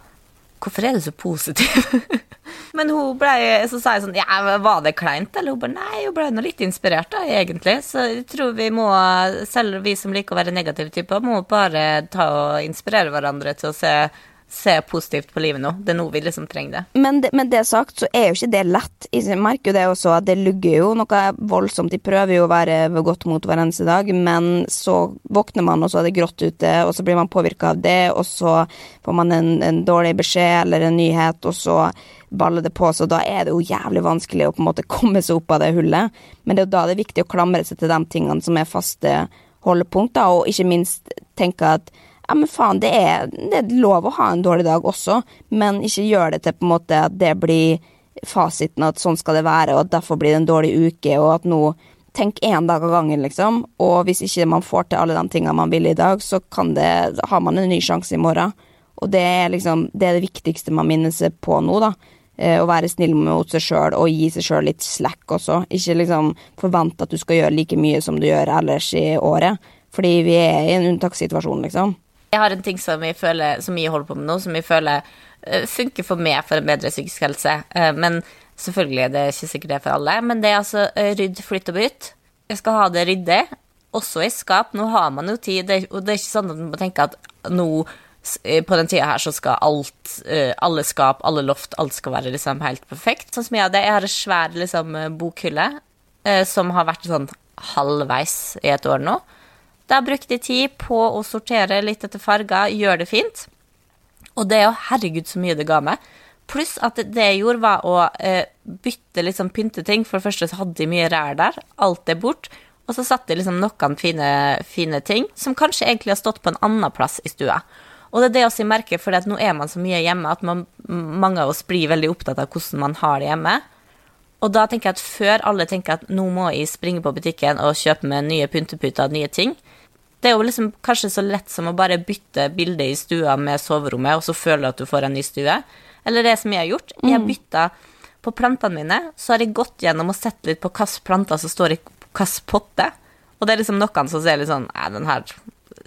Hvorfor er du så positiv? Men hun ble, så sa jeg sånn Ja, var det kleint? Eller hun bare Nei, hun ble nå litt inspirert, da, egentlig. Så jeg tror vi må, selv vi som liker å være negative typer, må bare ta og inspirere hverandre til å se se positivt på livet nå. Det er nå vi liksom trenger det. Men, det. men det sagt, så er jo ikke det lett. Jeg merker jo det også at det lugger jo noe voldsomt. De prøver jo å være godt mot hver eneste dag, men så våkner man, og så er det grått ute, og så blir man påvirka av det, og så får man en, en, dårlig beskjed eller en nyhet, og så baller det på, så da er det jo jævlig vanskelig å på en måte komme seg opp av det hullet. Men det er jo da det er viktig å klamre seg til de tingene som er faste holdepunkt, da, og ikke minst tenke at ja, men faen, det er, det er lov å ha en dårlig dag også, men ikke gjør det til på en måte at det blir fasiten, at sånn skal det være, og at derfor blir det en dårlig uke, og at nå Tenk én dag av gangen, liksom, og hvis ikke man får til alle de tingene man vil i dag, så kan det, har man en ny sjanse i morgen. Og det er liksom det, er det viktigste man minner seg på nå, da. Eh, å være snill mot seg sjøl og gi seg sjøl litt slack også. Ikke liksom forvente at du skal gjøre like mye som du gjør ellers i året. Fordi vi er i en unntakssituasjon, liksom. Jeg har en ting som jeg, føler, som jeg holder på med nå, som jeg føler uh, funker for meg for en bedre psykisk helse. Uh, men selvfølgelig det er ikke sikkert det er for alle. Men det er altså uh, rydd, flytt og bytt. Jeg skal ha det ryddig, også i skap. Nå har man jo tid, og det er ikke sånn at man må tenke at nå på den tida her så skal alt, alle skap, alle loft, alt skal være liksom helt perfekt. Sånn som jeg hadde. Jeg har en svær liksom, bokhylle som har vært sånn halvveis i et år nå. Da brukte jeg tid på å sortere litt etter farger, gjøre det fint. Og det er jo herregud så mye det ga meg. Pluss at det jeg gjorde, var å eh, bytte liksom pynteting. For det første så hadde de mye ræl der. Alt er bort. Og så satt de liksom noen fine, fine, ting som kanskje egentlig har stått på en annen plass i stua. Og det er det også jeg merker, for nå er man så mye hjemme at man, mange av oss blir veldig opptatt av hvordan man har det hjemme. Og da tenker jeg at før alle tenker at nå må jeg springe på butikken og kjøpe meg nye pynteputer og nye ting, det er jo liksom kanskje så lett som å bare bytte bilde i stua med soverommet, og så føler du at du får en ny stue. Eller det som jeg har gjort. Jeg har mm. bytta på plantene mine, så har jeg gått gjennom og sett litt på hvilke planter som står i hvilken potte. Og det er liksom noen som ser litt sånn Nei, den her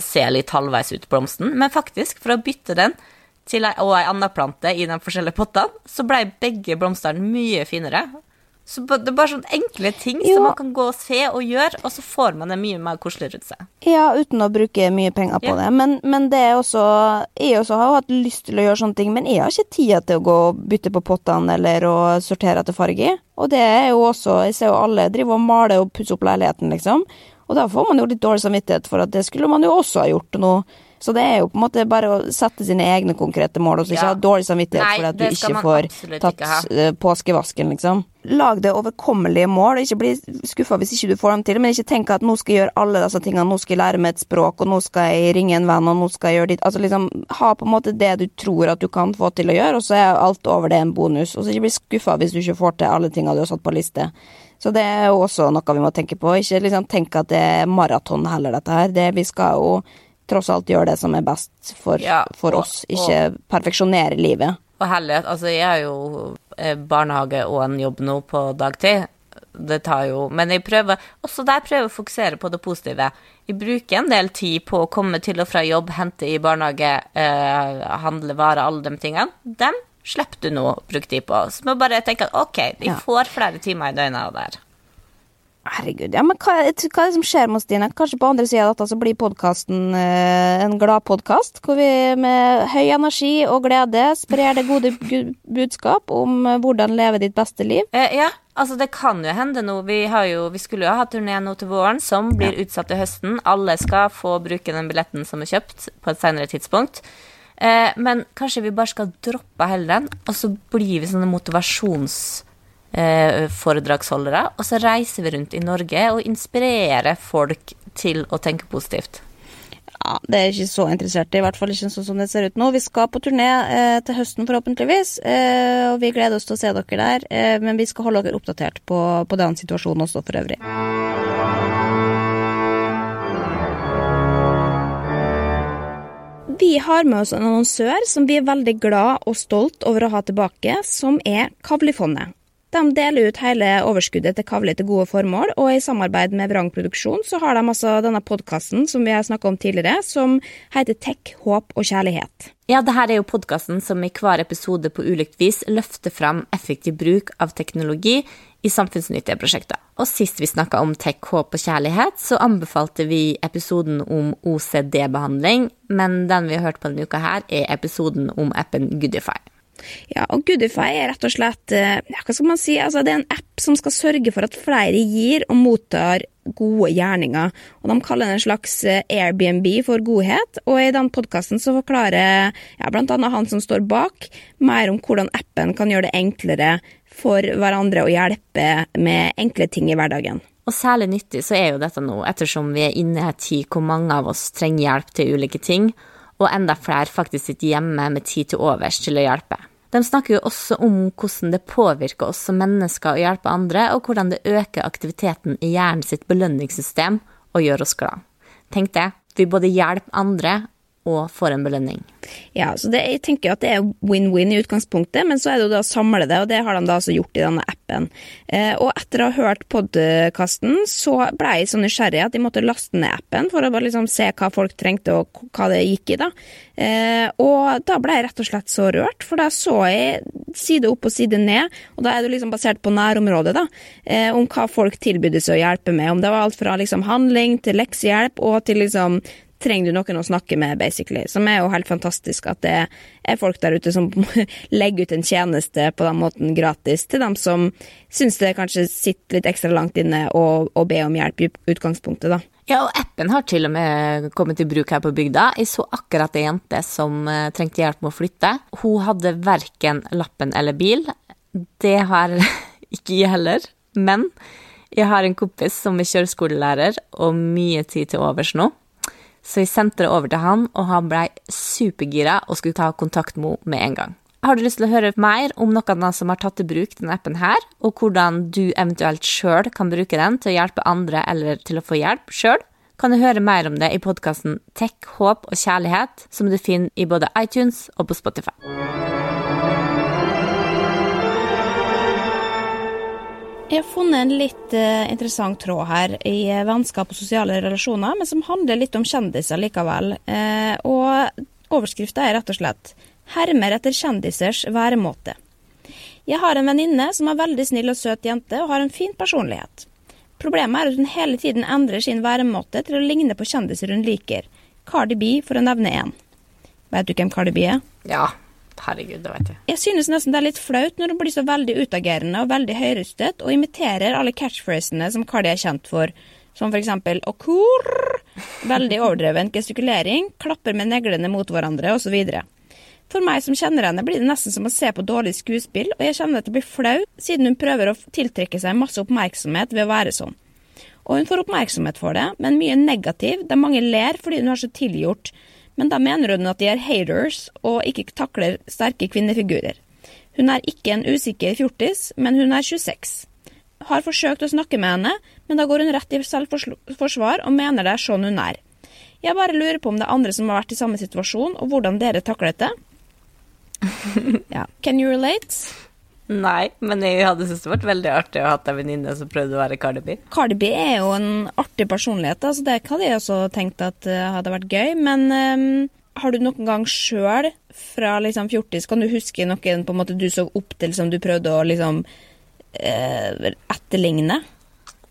ser litt halvveis ut, blomsten. Men faktisk, for å bytte den til ei, og ei anna plante i de forskjellige pottene, så ble begge blomstene mye finere. Så det er bare sånne enkle ting jo. som man kan gå og se og gjøre, og så får man det mye mer koselig rundt seg. Ja, uten å bruke mye penger på ja. det. Men, men, det er også Jeg også har hatt lyst til å gjøre sånne ting, men jeg har ikke tid til å gå og bytte på pottene eller å sortere etter farge. Og det er jo også Jeg ser jo alle driver og maler og pusser opp leiligheten, liksom. Og da får man jo litt dårlig samvittighet for at det skulle man jo også ha gjort nå. Så det er jo på en måte bare å sette sine egne konkrete mål, og ikke ja. ha dårlig samvittighet Nei, for at du ikke får tatt ikke eh, påskevasken, liksom. Lag det overkommelige mål, ikke bli skuffa hvis ikke du får dem til, men ikke tenk at nå skal jeg gjøre alle disse tingene, nå skal jeg lære meg et språk, og nå skal jeg ringe en venn, og nå skal jeg gjøre ditt Altså liksom, ha på en måte det du tror at du kan få til å gjøre, og så er alt over det en bonus, og så ikke bli skuffa hvis du ikke får til alle tingene du har satt på liste. Så det er jo også noe vi må tenke på. Ikke liksom tenke at det er maraton heller, dette her. Det, vi skal jo tross alt gjøre det som er best for, ja, for oss, ikke og, perfeksjonere livet. Og herlighet, altså jeg har jo eh, barnehage og en jobb nå på dagtid. Det tar jo Men jeg prøver også der prøver jeg å fokusere på det positive. Jeg bruker en del tid på å komme til og fra jobb, hente i barnehage, eh, handle varer, alle de tingene. Dem slipper du nå å bruke tid på. Så må bare tenke at ok, de får flere timer i døgnet av det her. Herregud, ja, men hva, hva, er det som skjer med oss, Stine? Kanskje på andre sida av dette så blir podkasten eh, en gladpodkast, hvor vi med høy energi og glede sprer det gode budskap om eh, hvordan leve ditt beste liv? Eh, ja, altså det kan jo hende nå. Vi, jo, vi skulle jo ha turné nå til våren, som blir ja. utsatt til høsten. Alle skal få bruke den billetten som er kjøpt, på et senere tidspunkt. Eh, men kanskje vi bare skal droppe hele den, og så blir vi sånne motivasjons eh, foredragsholdere. Og så reiser vi rundt i Norge og inspirerer folk til å tenke positivt. Ja, det er jeg ikke så interessert i, i hvert fall ikke sånn som det ser ut nå. Vi skal på turné eh, til høsten, forhåpentligvis, eh, og vi gleder oss til å se dere der. Eh, men vi skal holde dere oppdatert på, på den situasjonen også, for øvrig. Vi har med oss en annonsør som vi er veldig glad og stolt over å ha tilbake, som er Kavlifondet. De deler ut hele overskuddet til Kavli til gode formål, og i samarbeid med Vrang Produksjon så har de altså denne podkasten som vi har snakka om tidligere, som heter Tech, håp og kjærlighet. Ja, det her er jo podkasten som i hver episode på ulikt vis løfter fram effektiv bruk av teknologi i samfunnsnyttige prosjekter. Og sist vi snakka om tech, håp og kjærlighet, så anbefalte vi episoden om OCD-behandling, men den vi har hørt på denne uka her, er episoden om appen Goodify. Ja, og Goodify er rett og slett ja, hva skal man si, altså det er en app som skal sørge for at flere gir og mottar gode gjerninger. Og De kaller det en slags Airbnb for godhet, og i den podkasten forklarer ja, annet han som står bak, mer om hvordan appen kan gjøre det enklere for hverandre å hjelpe med enkle ting i hverdagen. Og særlig nyttig så er jo dette nå, ettersom vi er inne i en tid hvor mange av oss trenger hjelp til ulike ting, og enda flere faktisk sitter hjemme med tid til overs til å hjelpe. De snakker jo også om hvordan det påvirker oss som mennesker å hjelpe andre, og hvordan det øker aktiviteten i hjernen sitt belønningssystem og gjør oss glad. Tenk det, vi både hjelper andre og får en belønning. Ja, så det, jeg tenker at det er win-win i utgangspunktet, men så er det jo da å samle det, og det har de da altså gjort i denne appen. Eh, og etter å ha hørt podkasten, så ble jeg så nysgjerrig at jeg måtte laste ned appen for å bare liksom se hva folk trengte og hva det gikk i, da. Eh, og da ble jeg rett og slett så rørt, for da så jeg side opp og side ned, og da er det liksom basert på nærområdet, da, eh, om hva folk tilbydde seg å hjelpe med. Om det var alt fra liksom handling til leksehjelp og til liksom trenger du noen å snakke med, basically. Som er jo helt fantastisk at det er folk der ute som legger ut en tjeneste på den måten gratis til dem som syns det kanskje sitter litt ekstra langt inne og, be om hjelp i utgangspunktet, da. Ja, og appen har til og med kommet i bruk her på bygda. Jeg så akkurat ei jente som uh, trengte hjelp med å flytte. Hun hadde verken lappen eller bil. Det har ikke jeg heller. Men jeg har en kompis som er kjøreskolelærer og mye tid til overs nå. Så jeg sendte det over til han, og han blei supergira og skulle ta kontakt med henne med en gang. Har du lyst til å høre mer om noen som har tatt i bruk denne appen her, og hvordan du eventuelt sjøl kan bruke den til å hjelpe andre eller til å få hjelp sjøl? Kan du høre mer om det i podkasten Tech, håp og kjærlighet, som du finner i både iTunes og på Spotify. Jeg har funnet en litt uh, interessant tråd her i vennskap og sosiale relasjoner, men som handler litt om kjendiser likevel. Uh, og overskrifta er rett og slett 'Hermer etter kjendisers væremåte'. Jeg har en venninne som er veldig snill og søt jente, og har en fin personlighet. Problemet er at hun hele tiden endrer sin væremåte til å ligne på kjendiser hun liker. Cardi B, for å nevne én. Vet du hvem Cardi B er? Ja, Herregud, det vet jeg. Jeg synes nesten det er litt flaut når hun blir så veldig utagerende og veldig høyrøstet og imiterer alle catchphrasene som Cardi er kjent for, som for eksempel okur, veldig overdreven gestikulering, klapper med neglene mot hverandre osv. For meg som kjenner henne, blir det nesten som å se på dårlig skuespill, og jeg kjenner at det blir flaut, siden hun prøver å tiltrekke seg masse oppmerksomhet ved å være sånn. Og hun får oppmerksomhet for det, men mye negativ, der mange ler fordi hun har så tilgjort men da mener hun at de er haters og ikke takler sterke kvinnefigurer. Hun er ikke en usikker fjortis, men hun er 26. Har forsøkt å snakke med henne, men da går hun rett i selvforsvar og mener det er sånn hun er. Jeg bare lurer på om det er andre som har vært i samme situasjon, og hvordan dere taklet det. ja. Can you relate? Nei, men jeg hadde syntes det vært veldig artig å ha ei venninne som prøvde å være Cardi B. Cardi B er jo en artig personlighet, så altså det hadde jeg også tenkt at uh, hadde vært gøy. Men um, har du noen gang sjøl, fra liksom fjortis, kan du huske noen på en måte du så opp til som du prøvde å liksom uh, etterligne?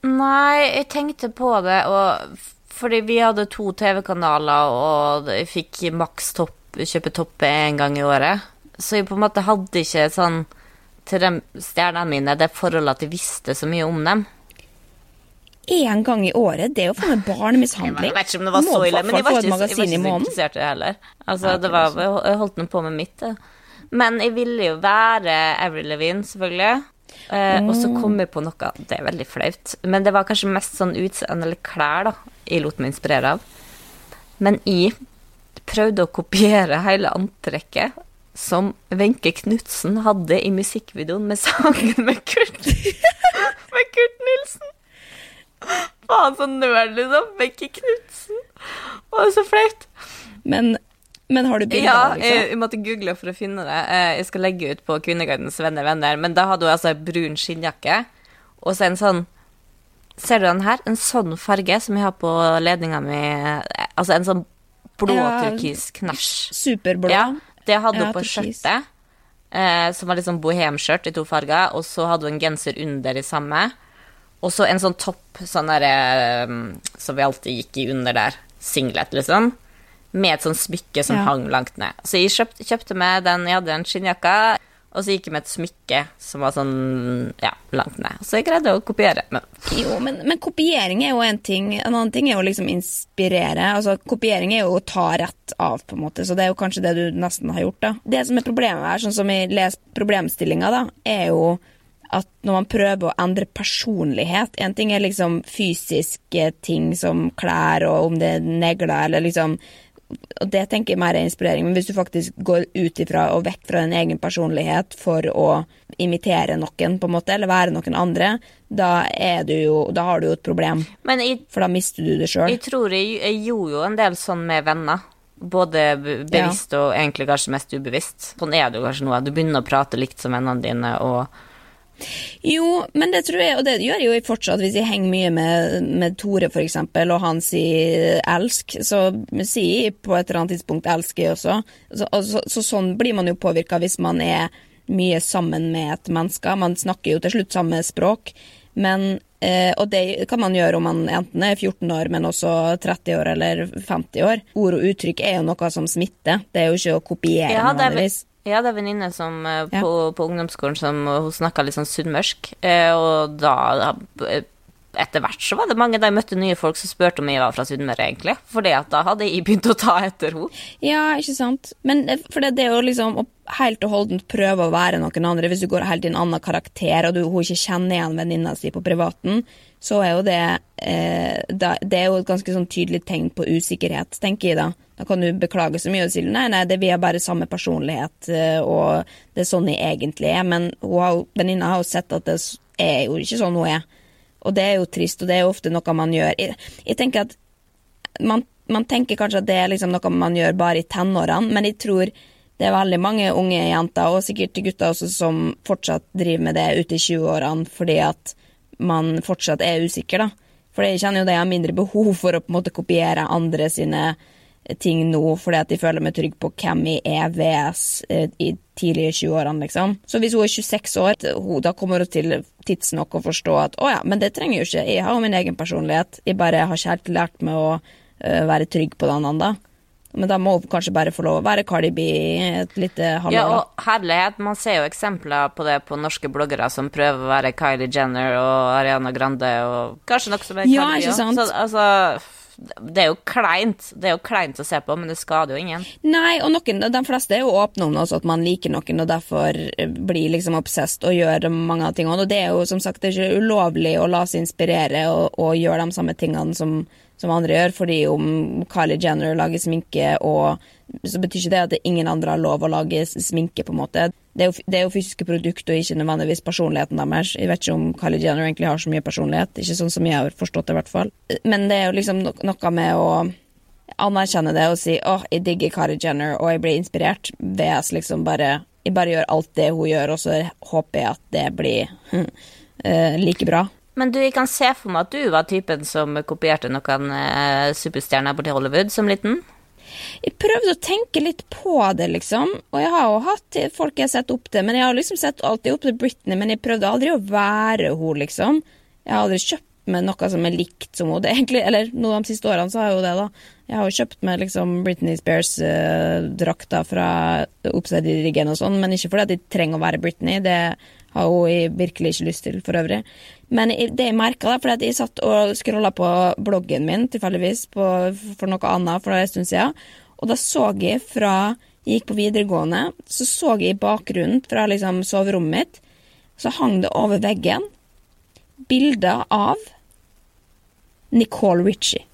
Nei, jeg tenkte på det, og fordi vi hadde to TV-kanaler, og jeg fikk maks topp, kjøpe toppe en gang i året. Så jeg på en måte hadde ikke sånn til de stjernene mine det forholdet at jeg visste så mye om dem. Én gang i året? Det er jo for meg barnemishandling. Jeg vet ikke om det var så ille, men jeg var ikke, jeg var ikke så interessert i det heller. Altså, det var, jeg holdt nå på med mitt. Men jeg ville jo være Avril Levine, selvfølgelig. Eh, mm. Og så kom jeg på noe Det er veldig flaut, men det var kanskje mest sånn utseende eller klær da jeg lot meg inspirere av. Men jeg prøvde å kopiere hele antrekket som Wenche Knutsen hadde i musikkvideoen med sangen med Kurt, med Kurt Nilsen. Faen, så nerd, liksom. Wenche Knutsen. Å, det er så flaut. Men, men har du bilder Ja, av det, liksom? jeg måtte google for å finne det. Eh, Jeg skal legge ut på Kvinneguidens venner venner, men da hadde hun altså en brun skinnjakke, og så en sånn Ser du den her? En sånn farge som jeg har på ledninga mi. eh, Altså en sånn blå turkis knæsj. Superblå. Ja, det hadde Ja, på skjørtet, eh, som var litt sånn bohemskjørt i to farger, og så hadde hun en genser under i samme, og så en sånn topp, sånn der, eh, som vi alltid gikk i under der, singlet, liksom, med et sånt smykke som Ja. hang langt ned. Så jeg kjøpte, kjøpte meg den, jeg hadde en skinnjakka, og så gikk jeg med et smykke som var sånn, ja, langt ned. Så jeg greide å kopiere, men Jo, men, men kopiering er jo en ting. En annen ting er jo liksom inspirere. Altså, kopiering er jo å ta rett av, på en måte. Så det er jo kanskje det du nesten har gjort, da. Det som er problemet her, sånn som jeg leser problemstillinga, da, er jo at når man prøver å endre personlighet En ting er liksom fysiske ting som klær og om det er negler eller liksom og det tenker jeg mer er inspirering, men hvis du faktisk går ut ifra og vekk fra din egen personlighet for å imitere noen, på en måte, eller være noen andre, da, er du jo, da har du jo et problem. Men jeg, For da mister du det sjøl. jeg tror jeg, jeg gjorde jo en del sånn med venner. Både bevisst bevisst og egentlig kanskje mest ubevisst. Sånn er det jo kanskje nå. at Du begynner å prate likt som vennene dine, og Jo, men det tror jeg, og det gjør jeg jo fortsatt hvis jeg henger mye med, med Tore eksempel, og han sier elsk, så sier jeg på et eller annet tidspunkt 'elsker' jeg også. Så, så, så sånn blir man jo påvirka hvis man er mye sammen med et menneske. Man snakker jo til slutt samme språk, men eh, og det kan man gjøre om man enten er 14 år, men også 30 år eller 50 år. Ord og uttrykk er jo noe som smitter, det er jo ikke å kopiere hadde, nødvendigvis. Jeg hadde en venninne som eh, Ja. på, på ungdomsskolen som hun snakka litt sånn sunnmørsk, eh, og da eh, etter hvert så var det mange da jeg møtte nye folk som spurte om jeg var fra Sunnmøre, egentlig. Fordi da hadde jeg begynt å ta etter henne. Ja, ikke sant. Men for det, det jo liksom å helt og holdent prøve å være noen andre. Hvis du går helt i en annen karakter, og du, hun ikke kjenner igjen venninna si på privaten, så er jo det eh, Det er jo et ganske sånn tydelig tegn på usikkerhet, tenker jeg da. Da kan du beklage så mye og si nei, nei, det, vi har bare samme personlighet, eh, og det er sånn jeg egentlig er. Men venninna har jo sett at det er jo ikke sånn hun er. Og det er jo trist, og det er jo ofte noe man gjør. Jeg, jeg tenker at man, man tenker kanskje at det er liksom noe man gjør bare i tenårene, men jeg tror det er veldig mange unge jenter, og sikkert gutter også, som fortsatt driver med det ute i 20-årene fordi at man fortsatt er usikker, da. For jeg kjenner jo det jeg har mindre behov for å på en måte kopiere andre sine ting nå, fordi at de føler meg trygg på hvem jeg er VS eh, i tidlige 20-årene, liksom. Så hvis hun er 26 år, hun, da kommer hun til tidsnok å forstå at å ja, men det trenger jeg jo ikke, jeg har jo min egen personlighet, jeg bare har ikke helt lært meg å eh, være trygg på den andre. Men da må hun kanskje bare få lov å være Cardi B et lite halvår. Ja, og herlighet, man ser jo eksempler på det på norske bloggere som prøver å være Kylie Jenner og Ariana Grande og kanskje noe som er Ja, Cardi B ikke sant? Så, altså, det er jo kleint. Det er jo kleint å se på, men det skader jo ingen. Nei, og noen, de fleste er jo åpne om også, at man liker noen og derfor eh, blir liksom obsessed og gjør mange av tingene. Og det er jo som sagt ikke ulovlig å la seg inspirere og, og gjøre de samme tingene som, som andre gjør, fordi om Kylie Jenner lager sminke og så betyr ikke det at ingen andre har lov å lage sminke, på en måte. Det er jo, det er jo fysiske produkter og ikke nødvendigvis personligheten deres. Jeg vet ikke om Kylie Jenner egentlig har så mye personlighet, ikke sånn som jeg har forstått det i hvert fall. Men det er jo liksom no noe med å anerkjenne det og si åh, jeg digger Kylie Jenner og jeg blir inspirert, VS liksom bare Jeg bare gjør alt det hun gjør, og så håper jeg at det blir eh, like bra. Men du, jeg kan se for meg at du var typen som kopierte noen eh, superstjerner borti Hollywood som liten. Jeg prøvde å tenke litt på det, liksom. Og jeg har jo hatt folk jeg har sett opp til, men jeg har liksom sett alltid opp til Britney, men jeg prøvde aldri å være hun, liksom. Jeg har aldri kjøpt meg noe som er likt som henne. Egentlig, eller noen av de siste årene så har jeg jo det, da. Jeg har jo kjøpt meg liksom Britney Spears-drakta fra Upside-riggen og sånn, men ikke fordi at jeg trenger å være Britney. Det har hun virkelig ikke lyst til, for øvrig. Men det jeg merka, fordi jeg satt og scrolla på bloggen min tilfeldigvis på, for noe annet for en stund siden, og da så jeg fra jeg gikk på videregående, så så jeg i bakgrunnen fra liksom soverommet mitt, så hang det over veggen bilder av Nicole Ritchie.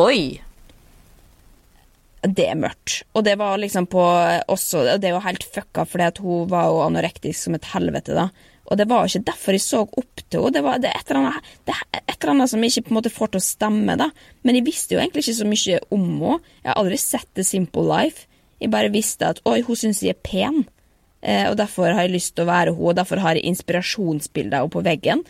Oi! det er mørkt. Og det var liksom på også Det er jo helt fucka, fordi at hun var jo anorektisk som et helvete, da. Og det var ikke derfor jeg så opp til henne. Det, var, det, et eller annet, det et eller annet som jeg ikke på en måte får til å stemme, da. Men jeg visste jo egentlig ikke så mye om henne. Jeg har aldri sett The Simple Life. Jeg bare visste at oi, hun syns jeg er pen. Eh, og derfor har jeg lyst til å være henne, og derfor har jeg inspirasjonsbilder av på veggen.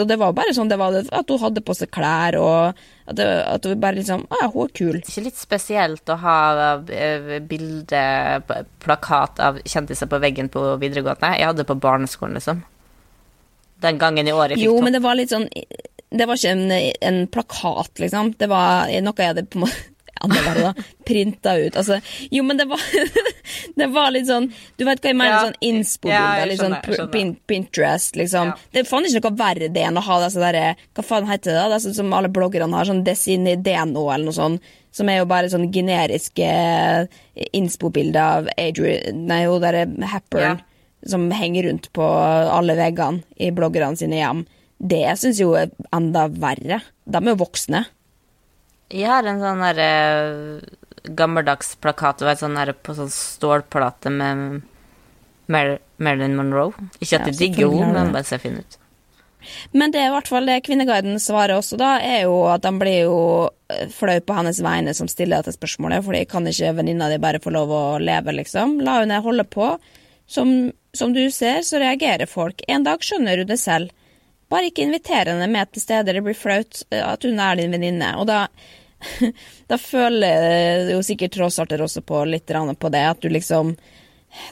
Og det var bare sånn det var at hun hadde på seg klær, og at, det, at hun bare liksom Å ja, hun er kul. Ikke litt spesielt å ha eh, bilde, plakat av kjendiser på veggen på videregående? Jeg hadde på barneskolen, liksom. Den gangen i året fikk Jo, men det var litt sånn Det var ikke en, en plakat, liksom. Det var noe jeg hadde på en måte printa ut. Altså, jo, men det var, det var litt sånn Du vet hva jeg mener? Ja. Sånn innspo-bilder. Ja, sånn Pinterest, liksom. Ja. Det er faen ikke noe verre det enn å ha disse derre Hva faen heter det? da? Det er sånn som alle bloggerne har, sånn Desinideno eller noe sånt. Som er jo bare sånn generiske innspo-bilder av Adrian Nei, hun derre Hepburn. Som henger rundt på alle veggene i bloggerne sine hjem. Det syns jeg jo er enda verre. De er jo voksne. Jeg har en sånn derre uh, gammeldags plakat vet, sånn der, på sånn stålplate med Mar Marilyn Monroe. Ikke at de digger henne, men bare ser fin ut. Men det er i hvert fall det Kvinneguiden svarer også, da, er jo at de blir jo eh, flau på hennes vegne som stiller dette spørsmålet, fordi kan ikke venninna di bare få lov å leve, liksom? La henne holde på. Som, som du ser, så reagerer folk. En dag skjønner hun det selv. Bare ikke inviter henne med til steder det blir flaut eh, at hun er din venninne. Og da, da føler jo sikkert trådsarter også på litt på det, at du liksom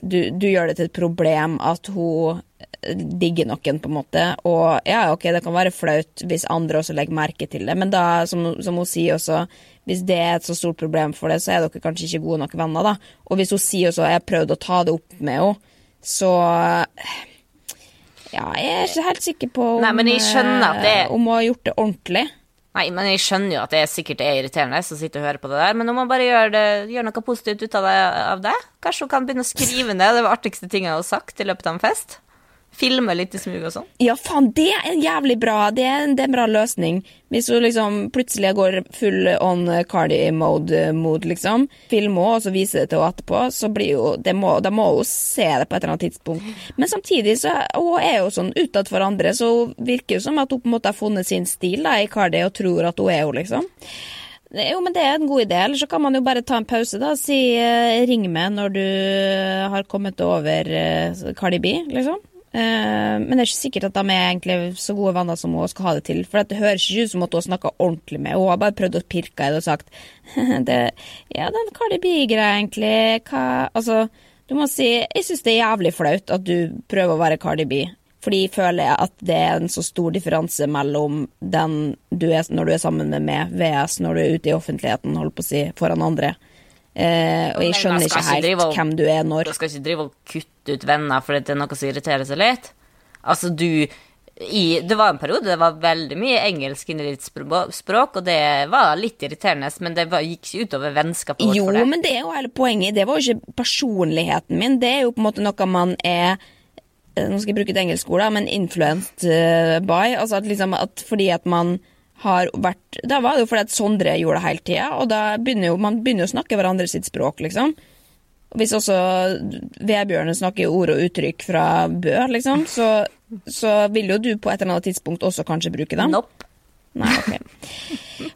du, du, gjør det til et problem at hun eh, digger noen, på en måte. Og ja, ok, det kan være flaut hvis andre også legger merke til det, men da, som, som hun sier også, hvis det er et så stort problem for det, så er dere kanskje ikke gode nok venner, da. Og hvis hun sier også jeg har prøvd å ta det opp med henne, så ja, jeg er ikke helt sikker på om, Nei, det... Eh, om hun har gjort det ordentlig. Nei, men jeg skjønner jo at det sikkert er irriterende å sitte og høre på det der, men hun man bare gjøre, det, gjøre noe positivt ut av det, av det, kanskje hun kan begynne å skrive ned det artigste tingene hun har sagt i løpet av en fest? Filme litt i smug og sånn? Ja, faen, det er en jævlig bra Det er en, det er en bra løsning. Hvis hun liksom plutselig går full on cardi-mode, liksom, filmer og så viser det til henne etterpå, så blir jo det må, Da må hun se det på et eller annet tidspunkt. Men samtidig så hun er jo sånn utad for andre, så hun virker jo som at hun på en måte har funnet sin stil da, i Cardi og tror at hun er henne, liksom. Jo, men det er en god idé. Eller så kan man jo bare ta en pause, da. Si uh, ring meg når du har kommet over uh, Cardi B, liksom. Uh, men det er ikke sikkert at de er egentlig så gode venner som hun skal ha det til. For det høres ikke ut som at hun snakka ordentlig med Hun har bare prøvd å pirke i det og sagt det, Ja, den Cardi B-greia, egentlig hva, Altså, du må si Jeg syns det er jævlig flaut at du prøver å være Cardi B. Fordi føler jeg at det er en så stor differanse mellom den du er når du er sammen med meg, VS når du er ute i offentligheten, holdt på å si, foran andre. Eh, og jeg skjønner ikke helt hvem du er når. Du skal ikke drive og kutte ut venner fordi det er noe som irriterer seg litt. Altså, du i, Det var en periode det var veldig mye engelsk inni ditt språk, og det var litt irriterende, men det var, gikk ikke utover vennskapet vårt for det. Jo, men det er jo hele poenget. Det var jo ikke personligheten min. Det er jo på en måte noe man er eh, Nå skal jeg bruke et engelsk ord, da, men influenced uh, by. Altså at liksom at fordi at man har vært Da var det jo fordi at Sondre gjorde det hele tida, og da begynner jo man begynner jo å snakke hverandre sitt språk, liksom. Hvis også Vebjørn snakker ord og uttrykk fra Bø, liksom, så, så, vil jo du på et eller annet tidspunkt også kanskje bruke dem. Nope. Nei, ok.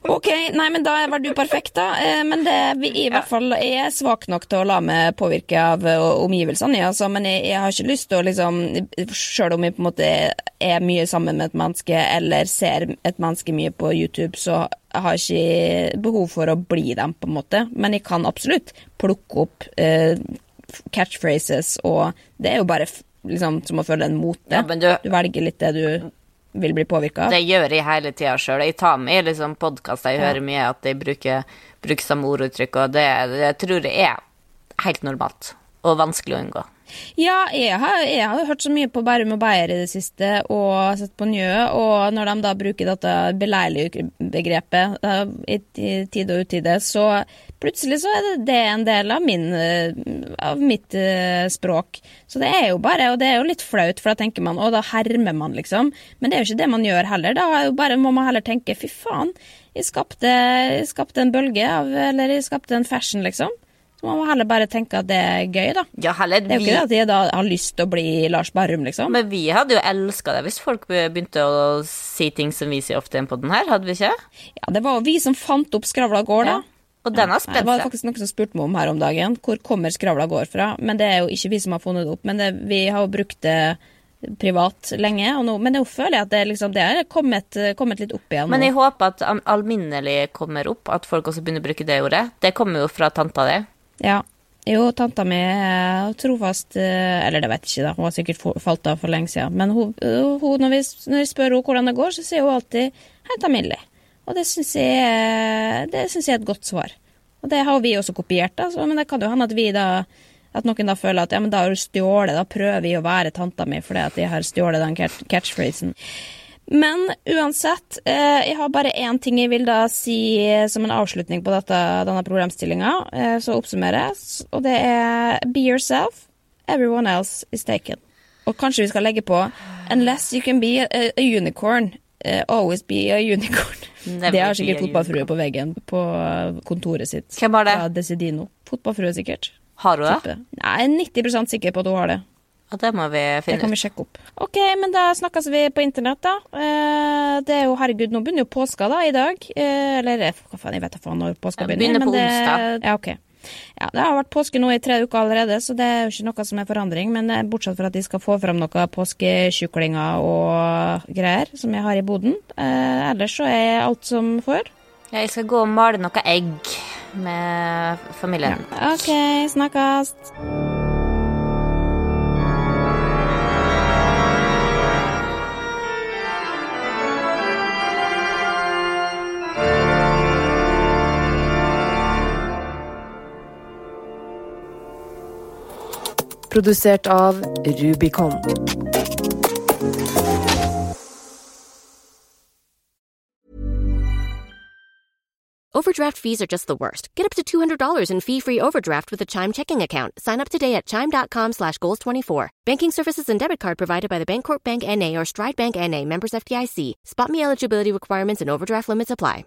Ok, nei, men da var du perfekt, da. Eh, men det, i hvert fall, jeg er svak nok til å la meg påvirke av eh, omgivelsene, altså, men jeg, jeg, har ikke lyst til å liksom Sjøl om jeg på en måte er mye sammen med et menneske, eller ser et menneske mye på YouTube, så har jeg ikke behov for å bli dem, på en måte. Men jeg kan absolutt plukke opp eh, catchphrases, og det er jo bare liksom som å følge en mote. Ja, du, du velger litt det du vil bli påvirka? Det gjør jeg hele tida sjøl. Jeg tar med i liksom podkaster, jeg ja. hører mye at de bruker, bruker samme orduttrykk, og det, det tror jeg er helt normalt og vanskelig å unngå. Ja, jeg har, jeg har hørt så mye på Bærum og Beyer i det siste, og sett på Njø, og når de da bruker dette beleilige begrepet i, tide og utide, så plutselig så er det en del av, min, av mitt uh, språk. Så det er jo bare, og det er jo litt flaut, for da tenker man, å da hermer man, liksom. Men det er jo ikke det man gjør heller. Da bare, må man heller tenke, fy faen, Jeg skapte, jeg skapte en bølge av Eller jeg skapte en fashion, liksom. Så man må heller bare tenke at det er gøy, da. Ja, heller Det er jo vi ikke det at jeg da har lyst til å bli Lars Berrum, liksom. Men vi hadde jo elska det hvis folk begynte å si ting som vi sier ofte på den her, hadde vi ikke? Ja, det var jo vi som fant opp Skravla gård, da. Ja. Og den har spent seg. Ja, Det var faktisk noen som spurte meg om her om dagen. Hvor kommer Skravla gård fra? Men det er jo ikke vi som har funnet det opp. Men det, vi har jo brukt det privat lenge. Og nå, men nå føler jeg at det, liksom, det er kommet, kommet litt opp igjen. Men jeg håper at alminnelig kommer opp, at folk også begynner å bruke det ordet. Det kommer jo fra tanta di. Ja. Jo, tanta mi er trofast eh, Eller det vet jeg ikke, da. Hun har sikkert falt av for lenge siden. Men hun, hun, når, vi, når jeg spør henne hvordan det går, så sier hun alltid hei, alminnelig'. Og det syns jeg, det synes jeg er et godt svar. Og det har vi også kopiert, da. Så, men det kan jo hende at vi da at noen da føler at ja, men da har du stjålet, da prøver vi å være tanta mi fordi at jeg har stjålet den catch catchphrasen. Men uansett, eh, jeg har bare én ting jeg vil da si eh, som en avslutning på dette, denne problemstillinga, eh, så oppsummeres, og det er be yourself, everyone else is taken. Og kanskje vi skal legge på unless you can be a, a unicorn, always be a unicorn. Never det har sikkert fotballfrue på veggen på kontoret sitt. Hvem har det? Fra Desidino. Fotballfrue, sikkert. Har hun det? Nei, jeg er 90% sikker på at hun har det. Ja, det må vi Det kan vi sjekke opp. Ok, men da snakkes vi på internett, da. Eh, det er jo, herregud, nå begynner jo påska da, i dag. Eh, eller hva faen, jeg vet da faen når påska begynner. begynner på men det, onsdag. Ja, ok. Ja, det har vært påske nå i tre uker allerede, så det er jo ikke noe som er forandring. Men eh, bortsett fra at de skal få fram noen påskekyklinger og greier som jeg har i boden. Ellers så er alt som før. Ja, jeg skal gå og male noe egg med familien. Ok, snakkes. Produsert av Rubicon. Overdraft fees are just the worst. Get up to $200 in fee-free overdraft with a Chime checking account. Sign up today at Chime.com slash Goals24. Banking services and debit card provided by the Bancorp Bank N.A. or Stride Bank N.A. members FDIC. Spot me eligibility requirements and overdraft limits apply.